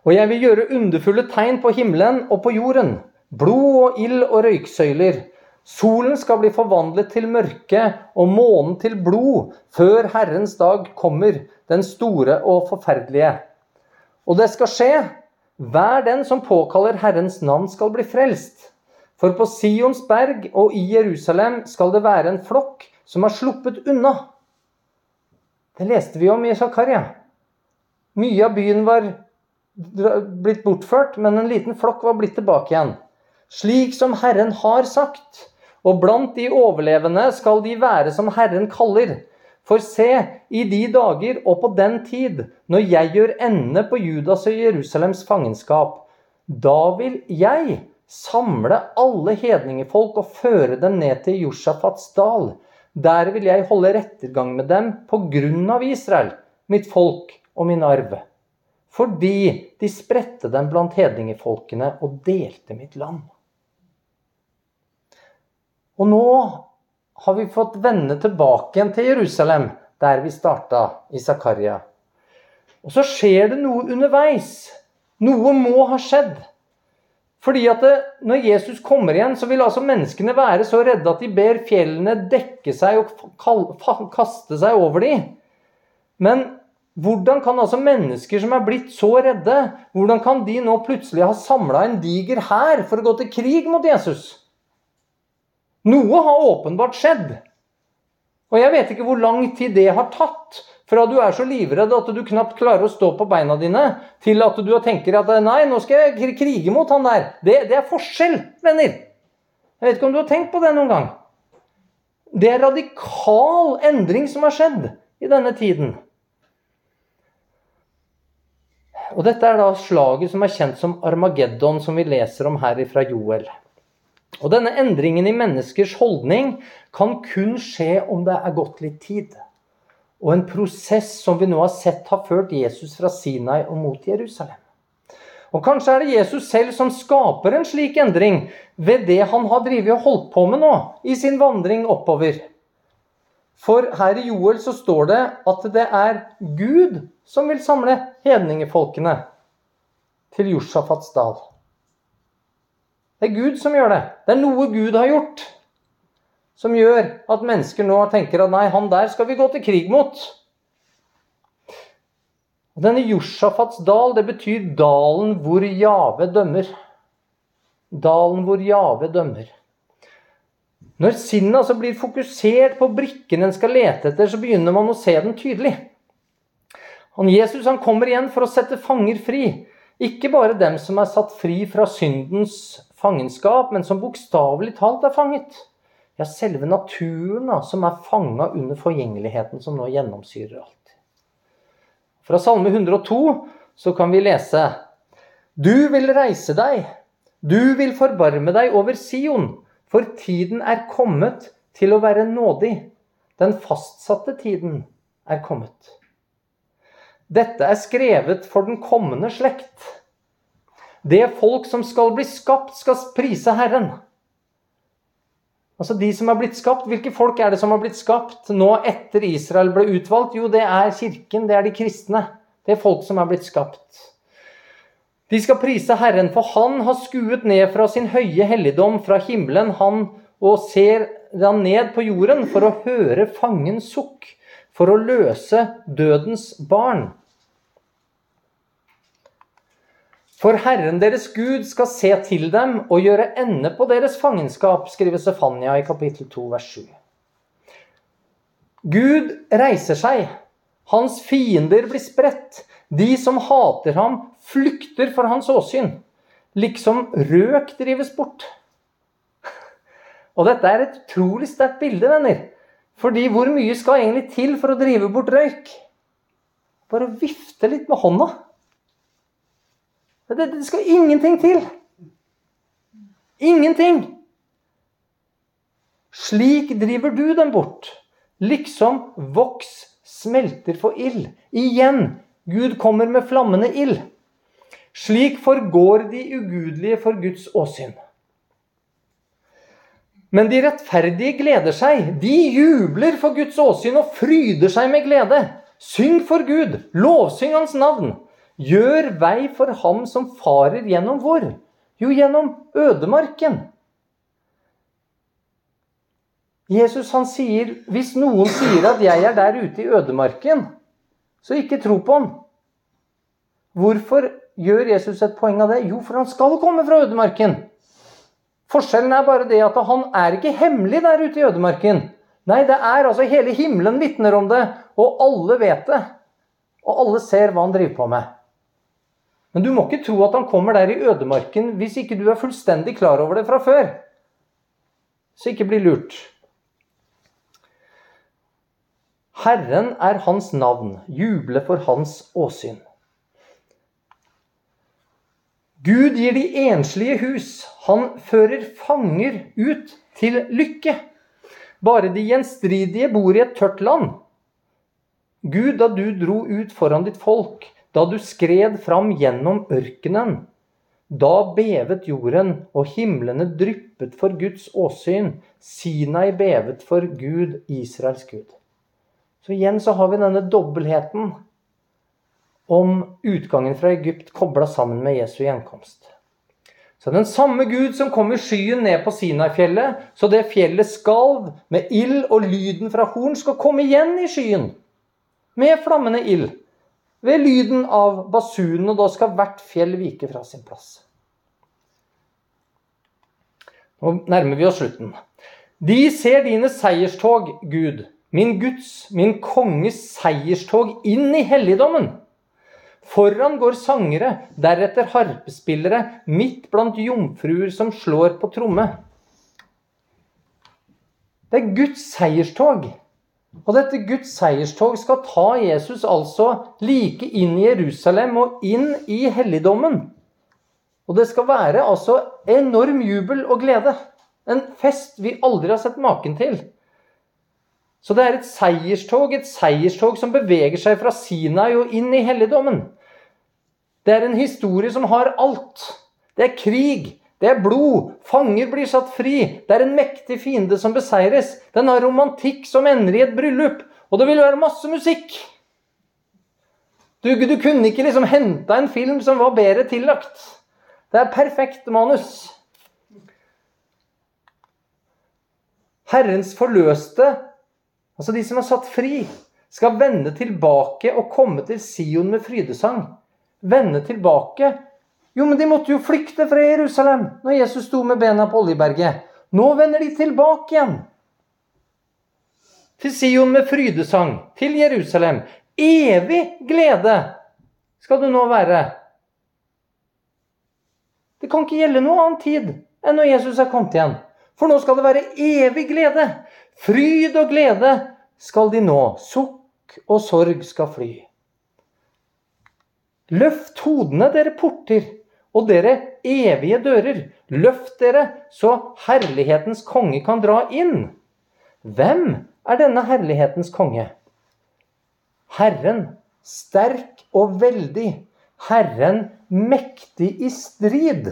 Og jeg vil gjøre underfulle tegn på himmelen og på jorden. Blod og ild og røyksøyler. Solen skal bli forvandlet til mørke og månen til blod før Herrens dag kommer, den store og forferdelige. Og det skal skje. Hver den som påkaller Herrens navn, skal bli frelst. For på Sions berg og i Jerusalem skal det være en flokk som er sluppet unna. Det leste vi om i Zakaria. Mye av byen var blitt bortført, men en liten flokk var blitt tilbake igjen. Slik som Herren har sagt. Og blant de overlevende skal de være som Herren kaller. For se, i de dager og på den tid, når jeg gjør ende på Judas og Jerusalems fangenskap, da vil jeg samle alle hedningefolk og føre dem ned til Josjafats dal. Der vil jeg holde rettergang med dem på grunn av Israel, mitt folk og min arv. Fordi de spredte dem blant hedningefolkene og delte mitt land. Og nå har vi fått vende tilbake igjen til Jerusalem, der vi starta i Zakaria. Og så skjer det noe underveis. Noe må ha skjedd. Fordi at det, når Jesus kommer igjen, så vil altså menneskene være så redde at de ber fjellene dekke seg og kaste seg over dem. Men hvordan kan altså mennesker som er blitt så redde, hvordan kan de nå plutselig ha samla en diger hær for å gå til krig mot Jesus? Noe har åpenbart skjedd. Og jeg vet ikke hvor lang tid det har tatt fra du er så livredd at du knapt klarer å stå på beina dine, til at du tenker at nei, nå skal jeg krige mot han der. Det, det er forskjell, venner. Jeg vet ikke om du har tenkt på det noen gang. Det er radikal endring som har skjedd i denne tiden. Og dette er da slaget som er kjent som Armageddon, som vi leser om her fra Joel. Og denne endringen i menneskers holdning kan kun skje om det er gått litt tid. Og en prosess som vi nå har sett har ført Jesus fra Sinai og mot Jerusalem. Og Kanskje er det Jesus selv som skaper en slik endring ved det han har drevet og holdt på med nå i sin vandring oppover. For her i Joel så står det at det er Gud som vil samle hedningefolkene til Josjafats dal. Det er Gud som gjør det. Det er noe Gud har gjort som gjør at mennesker nå tenker at nei, han der skal vi gå til krig mot. Denne Josjafats dal, det betyr dalen hvor Jave dømmer. Dalen hvor Jave dømmer. Når sinnet altså blir fokusert på brikken en skal lete etter, så begynner man å se den tydelig. Han Jesus han kommer igjen for å sette fanger fri. Ikke bare dem som er satt fri fra syndens fangenskap, men som bokstavelig talt er fanget. Ja, selve naturen da, som er fanga under forgjengeligheten som nå gjennomsyrer alt. Fra Salme 102 så kan vi lese Du vil reise deg, du vil forbarme deg over Sion, for tiden er kommet til å være nådig. Den fastsatte tiden er kommet. Dette er skrevet for den kommende slekt. Det folk som skal bli skapt, skal prise Herren. Altså de som har blitt skapt, Hvilke folk er det som har blitt skapt nå etter Israel ble utvalgt? Jo, det er kirken, det er de kristne. Det er folk som er blitt skapt. De skal prise Herren, for han har skuet ned fra sin høye helligdom fra himmelen, han og ser da ned på jorden for å høre fangens sukk, for å løse dødens barn. For Herren deres Gud skal se til dem og gjøre ende på deres fangenskap, skriver Sefania i kapittel 2, vers 7. Gud reiser seg. Hans fiender blir spredt. De som hater ham, flykter for hans åsyn. Liksom røk drives bort. Og dette er et utrolig sterkt bilde, venner. Fordi hvor mye skal egentlig til for å drive bort røyk? Bare vifte litt med hånda. Det, det skal ingenting til. Ingenting. Slik driver du dem bort. Liksom voks smelter for ild. Igjen, Gud kommer med flammende ild. Slik forgår de ugudelige for Guds åsyn. Men de rettferdige gleder seg. De jubler for Guds åsyn og fryder seg med glede. Syng for Gud, lovsyng Hans navn. Gjør vei for ham som farer gjennom hvor? Jo, gjennom ødemarken. Jesus han sier, hvis noen sier at 'jeg er der ute i ødemarken', så ikke tro på ham. Hvorfor gjør Jesus et poeng av det? Jo, for han skal komme fra ødemarken. Forskjellen er bare det at han er ikke hemmelig der ute i ødemarken. Nei, det er altså hele himmelen vitner om det, og alle vet det. Og alle ser hva han driver på med. Men du må ikke tro at han kommer der i ødemarken hvis ikke du er fullstendig klar over det fra før. Så ikke bli lurt. Herren er hans navn, juble for hans åsyn. Gud gir de enslige hus. Han fører fanger ut til lykke. Bare de gjenstridige bor i et tørt land. Gud, da du dro ut foran ditt folk, da du skred fram gjennom ørkenen, da bevet jorden, og himlene dryppet for Guds åsyn. Sinai bevet for Gud, Israels Gud. Så igjen så har vi denne dobbeltheten om utgangen fra Egypt kobla sammen med Jesu gjenkomst. Så den samme Gud som kom i skyen ned på Sinai-fjellet, så det fjellet skalv med ild og lyden fra horn, skal komme igjen i skyen med flammende ild ved lyden av basunen, og da skal hvert fjell vike fra sin plass. Nå nærmer vi oss slutten. De ser dine seierstog, Gud, min Guds, min konges seierstog inn i helligdommen. Foran går sangere, deretter harpespillere, midt blant jomfruer som slår på tromme. Det er Guds seierstog. Og dette Guds seierstog skal ta Jesus altså like inn i Jerusalem og inn i helligdommen. Og det skal være altså enorm jubel og glede. En fest vi aldri har sett maken til. Så det er et seierstog, et seierstog som beveger seg fra Sinai og inn i helligdommen. Det er en historie som har alt. Det er krig, det er blod, fanger blir satt fri, det er en mektig fiende som beseires. Den har romantikk som ender i et bryllup, og det vil være masse musikk. Du, du kunne ikke liksom henta en film som var bedre tillagt. Det er perfekt manus. Herrens forløste, altså de som er satt fri, skal vende tilbake og komme til Sion med frydesang. Vende tilbake jo, men de måtte jo flykte fra Jerusalem når Jesus sto med bena på Oljeberget. Nå vender de tilbake igjen. Til Sion med frydesang, til Jerusalem. Evig glede skal det nå være. Det kan ikke gjelde noe annen tid enn når Jesus er kommet igjen. For nå skal det være evig glede. Fryd og glede skal de nå. Sukk og sorg skal fly. Løft hodene, dere porter, og dere evige dører, løft dere, så herlighetens konge kan dra inn. Hvem er denne herlighetens konge? Herren, sterk og veldig. Herren, mektig i strid.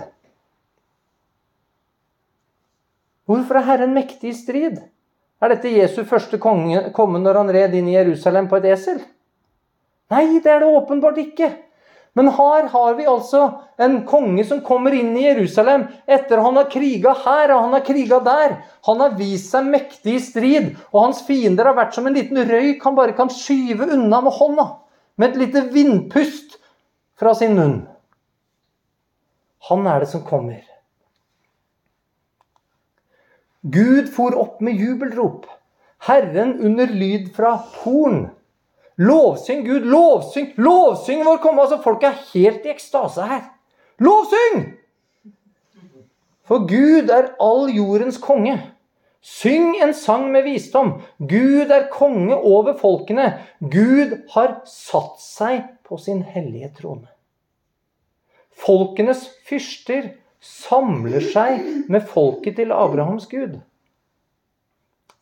Hvorfor er Herren mektig i strid? Er dette Jesu første konge komme når han red inn i Jerusalem på et esel? Nei, det er det åpenbart ikke. Men her har vi altså en konge som kommer inn i Jerusalem etter han har kriga her og han har kriga der. Han har vist seg mektig i strid, og hans fiender har vært som en liten røyk han bare kan skyve unna med hånda. Med et lite vindpust fra sin munn. Han er det som kommer. Gud for opp med jubelrop. Herren under lyd fra horn. Lovsyng Gud, lovsyng, lovsyng vår komme. Altså, folk er helt i ekstase her. Lovsyng! For Gud er all jordens konge. Syng en sang med visdom. Gud er konge over folkene. Gud har satt seg på sin hellige trone. Folkenes fyrster samler seg med folket til Abrahams Gud.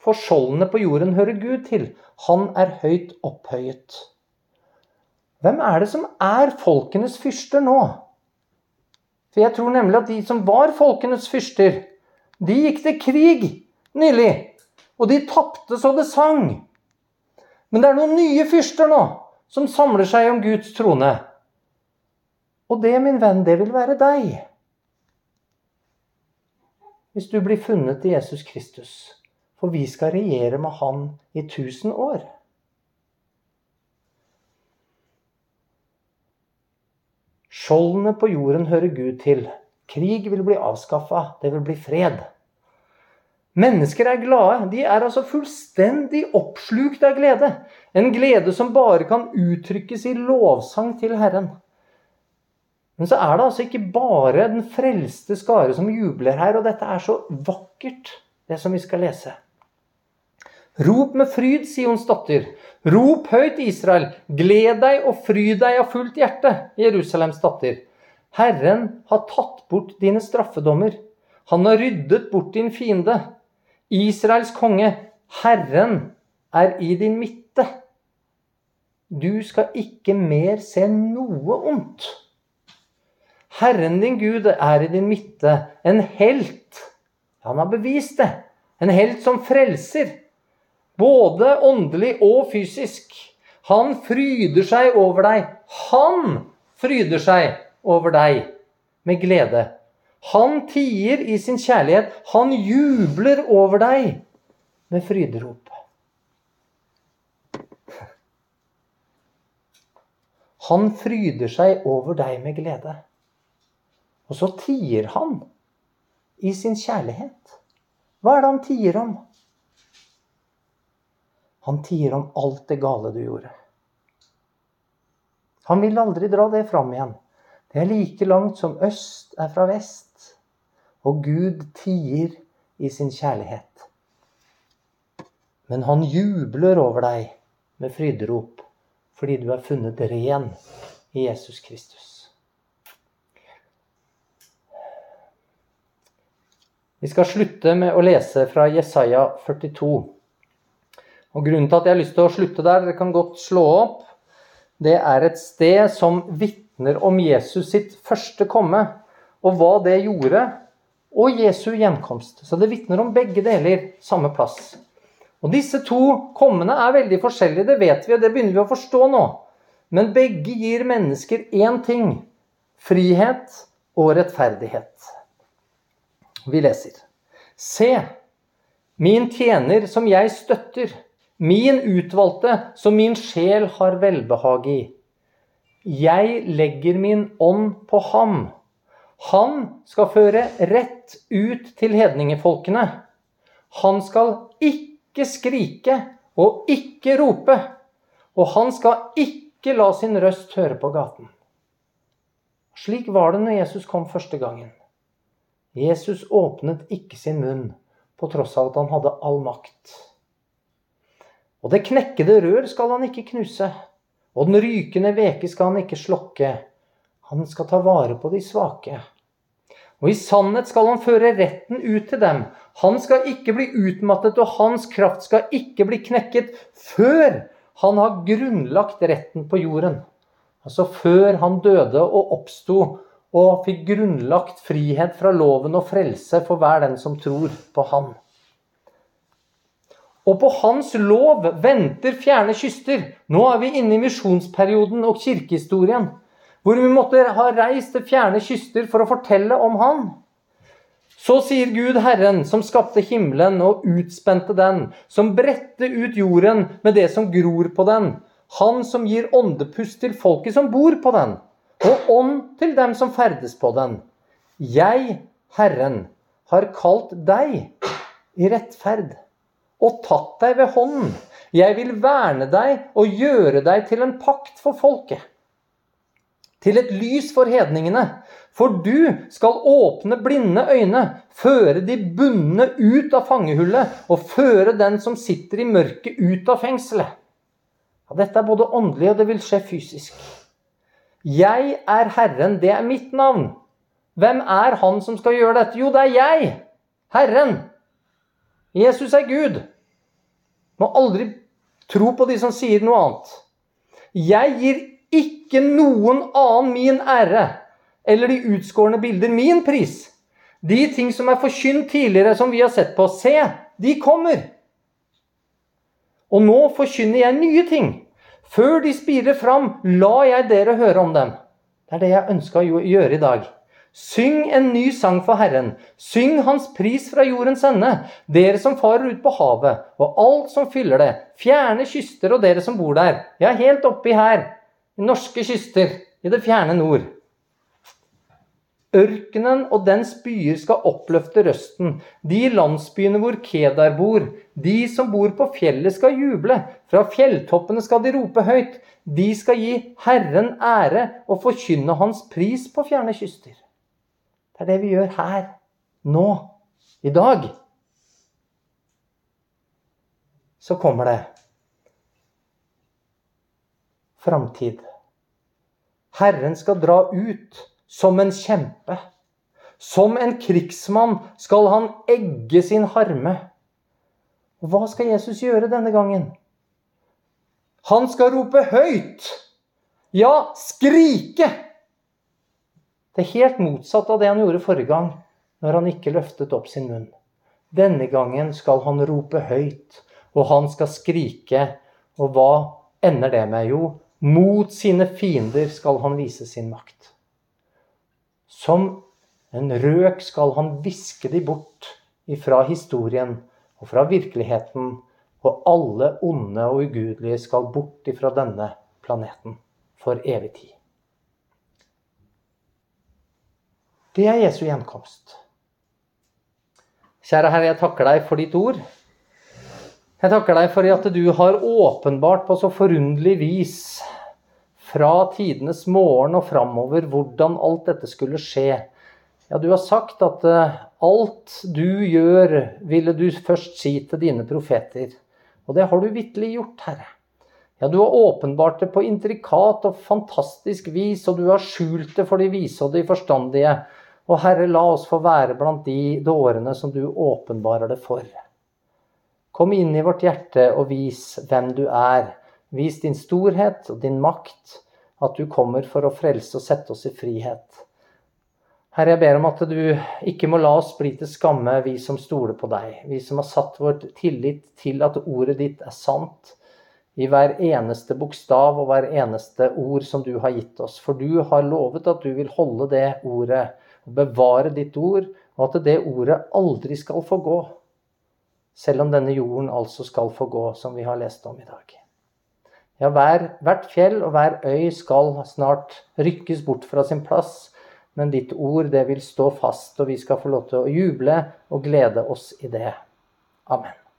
For skjoldene på jorden hører Gud til. Han er høyt opphøyet. Hvem er det som er folkenes fyrster nå? For jeg tror nemlig at de som var folkenes fyrster, de gikk til krig nylig. Og de tapte så det sang. Men det er noen nye fyrster nå som samler seg om Guds trone. Og det, min venn, det vil være deg. Hvis du blir funnet i Jesus Kristus. For vi skal regjere med Han i tusen år. Skjoldene på jorden hører Gud til. Krig vil bli avskaffa. Det vil bli fred. Mennesker er glade. De er altså fullstendig oppslukt av glede. En glede som bare kan uttrykkes i lovsang til Herren. Men så er det altså ikke bare den frelste skare som jubler her, og dette er så vakkert, det som vi skal lese. Rop med fryd, Sions datter. Rop høyt, Israel. Gled deg og fryd deg av fullt hjerte, Jerusalems datter. Herren har tatt bort dine straffedommer. Han har ryddet bort din fiende. Israels konge, Herren, er i din midte. Du skal ikke mer se noe ondt. Herren din Gud er i din midte, en helt. Han har bevist det. En helt som frelser. Både åndelig og fysisk. Han fryder seg over deg. Han fryder seg over deg med glede. Han tier i sin kjærlighet. Han jubler over deg med fryderop. Han fryder seg over deg med glede. Og så tier han i sin kjærlighet. Hva er det han tier om? Han tier om alt det gale du gjorde. Han vil aldri dra det fram igjen. Det er like langt som øst er fra vest. Og Gud tier i sin kjærlighet. Men han jubler over deg med fryderop fordi du er funnet ren i Jesus Kristus. Vi skal slutte med å lese fra Jesaja 42. Og Grunnen til at jeg har lyst til å slutte der, dere kan godt slå opp, det er et sted som vitner om Jesus sitt første komme, og hva det gjorde, og Jesu gjenkomst. Så det vitner om begge deler samme plass. Og disse to kommende er veldig forskjellige, det vet vi, og det begynner vi å forstå nå. Men begge gir mennesker én ting frihet og rettferdighet. Vi leser. Se, min tjener som jeg støtter, min utvalgte som min sjel har velbehag i. Jeg legger min ånd på ham. Han skal føre rett ut til hedningefolkene. Han skal ikke skrike og ikke rope, og han skal ikke la sin røst høre på gaten. Slik var det når Jesus kom første gangen. Jesus åpnet ikke sin munn, på tross av at han hadde all makt. Og det knekkede rør skal han ikke knuse, og den rykende veke skal han ikke slokke. Han skal ta vare på de svake. Og i sannhet skal han føre retten ut til dem. Han skal ikke bli utmattet, og hans kraft skal ikke bli knekket før han har grunnlagt retten på jorden. Altså før han døde og oppsto og fikk grunnlagt frihet fra loven og frelse for hver den som tror på han. Og på hans lov venter fjerne kyster. Nå er vi inne i misjonsperioden og kirkehistorien. Hvor vi måtte ha reist til fjerne kyster for å fortelle om han. Så sier Gud Herren, som skapte himmelen og utspente den, som bredte ut jorden med det som gror på den, han som gir åndepust til folket som bor på den, og ånd til dem som ferdes på den. Jeg, Herren, har kalt deg i rettferd og tatt deg ved hånden. Jeg vil verne deg og gjøre deg til en pakt for folket. Til et lys for hedningene. For du skal åpne blinde øyne, føre de bundne ut av fangehullet og føre den som sitter i mørket, ut av fengselet. Ja, dette er både åndelig og det vil skje fysisk. Jeg er Herren, det er mitt navn. Hvem er han som skal gjøre dette? Jo, det er jeg, Herren. Jesus er Gud. Må aldri tro på de som sier noe annet. Jeg gir ikke noen annen min ære eller de utskårne bilder min pris. De ting som er forkynt tidligere, som vi har sett på, se, de kommer. Og nå forkynner jeg nye ting. Før de spirer fram, la jeg dere høre om dem. Det er det jeg ønska å gjøre i dag. Syng en ny sang for Herren. Syng Hans pris fra jordens ende. Dere som farer ut på havet, og alt som fyller det. Fjerne kyster og dere som bor der. Ja, helt oppi her. I norske kyster. I det fjerne nord. Ørkenen og dens byer skal oppløfte røsten. De landsbyene hvor Kedar bor. De som bor på fjellet, skal juble. Fra fjelltoppene skal de rope høyt. De skal gi Herren ære og forkynne Hans pris på fjerne kyster. Det er det vi gjør her, nå, i dag. Så kommer det framtid. Herren skal dra ut som en kjempe. Som en krigsmann skal han egge sin harme. Og hva skal Jesus gjøre denne gangen? Han skal rope høyt. Ja, skrike! Det er helt motsatt av det han gjorde forrige gang, når han ikke løftet opp sin munn. Denne gangen skal han rope høyt, og han skal skrike. Og hva ender det med? Jo, mot sine fiender skal han vise sin makt. Som en røk skal han viske de bort ifra historien og fra virkeligheten, og alle onde og ugudelige skal bort ifra denne planeten for evig tid. Det er Jesu gjenkomst. Kjære Herre, jeg takker deg for ditt ord. Jeg takker deg for at du har åpenbart på så forunderlig vis fra tidenes morgen og framover hvordan alt dette skulle skje. Ja, du har sagt at eh, alt du gjør, ville du først si til dine profeter. Og det har du vitterlig gjort, Herre. Ja, du har åpenbart det på intrikat og fantastisk vis, og du har skjult det for de vise og de forstandige. Og Herre, la oss få være blant de dårene som du åpenbarer det for. Kom inn i vårt hjerte og vis hvem du er. Vis din storhet og din makt, at du kommer for å frelse og sette oss i frihet. Herre, jeg ber om at du ikke må la oss bli til skamme, vi som stoler på deg. Vi som har satt vår tillit til at ordet ditt er sant i hver eneste bokstav og hver eneste ord som du har gitt oss. For du har lovet at du vil holde det ordet bevare ditt ord, og at det ordet aldri skal få gå. Selv om denne jorden altså skal få gå, som vi har lest om i dag. Ja, hver, hvert fjell og hver øy skal snart rykkes bort fra sin plass men ditt ord det vil stå fast, og vi skal få lov til å juble og glede oss i det. Amen.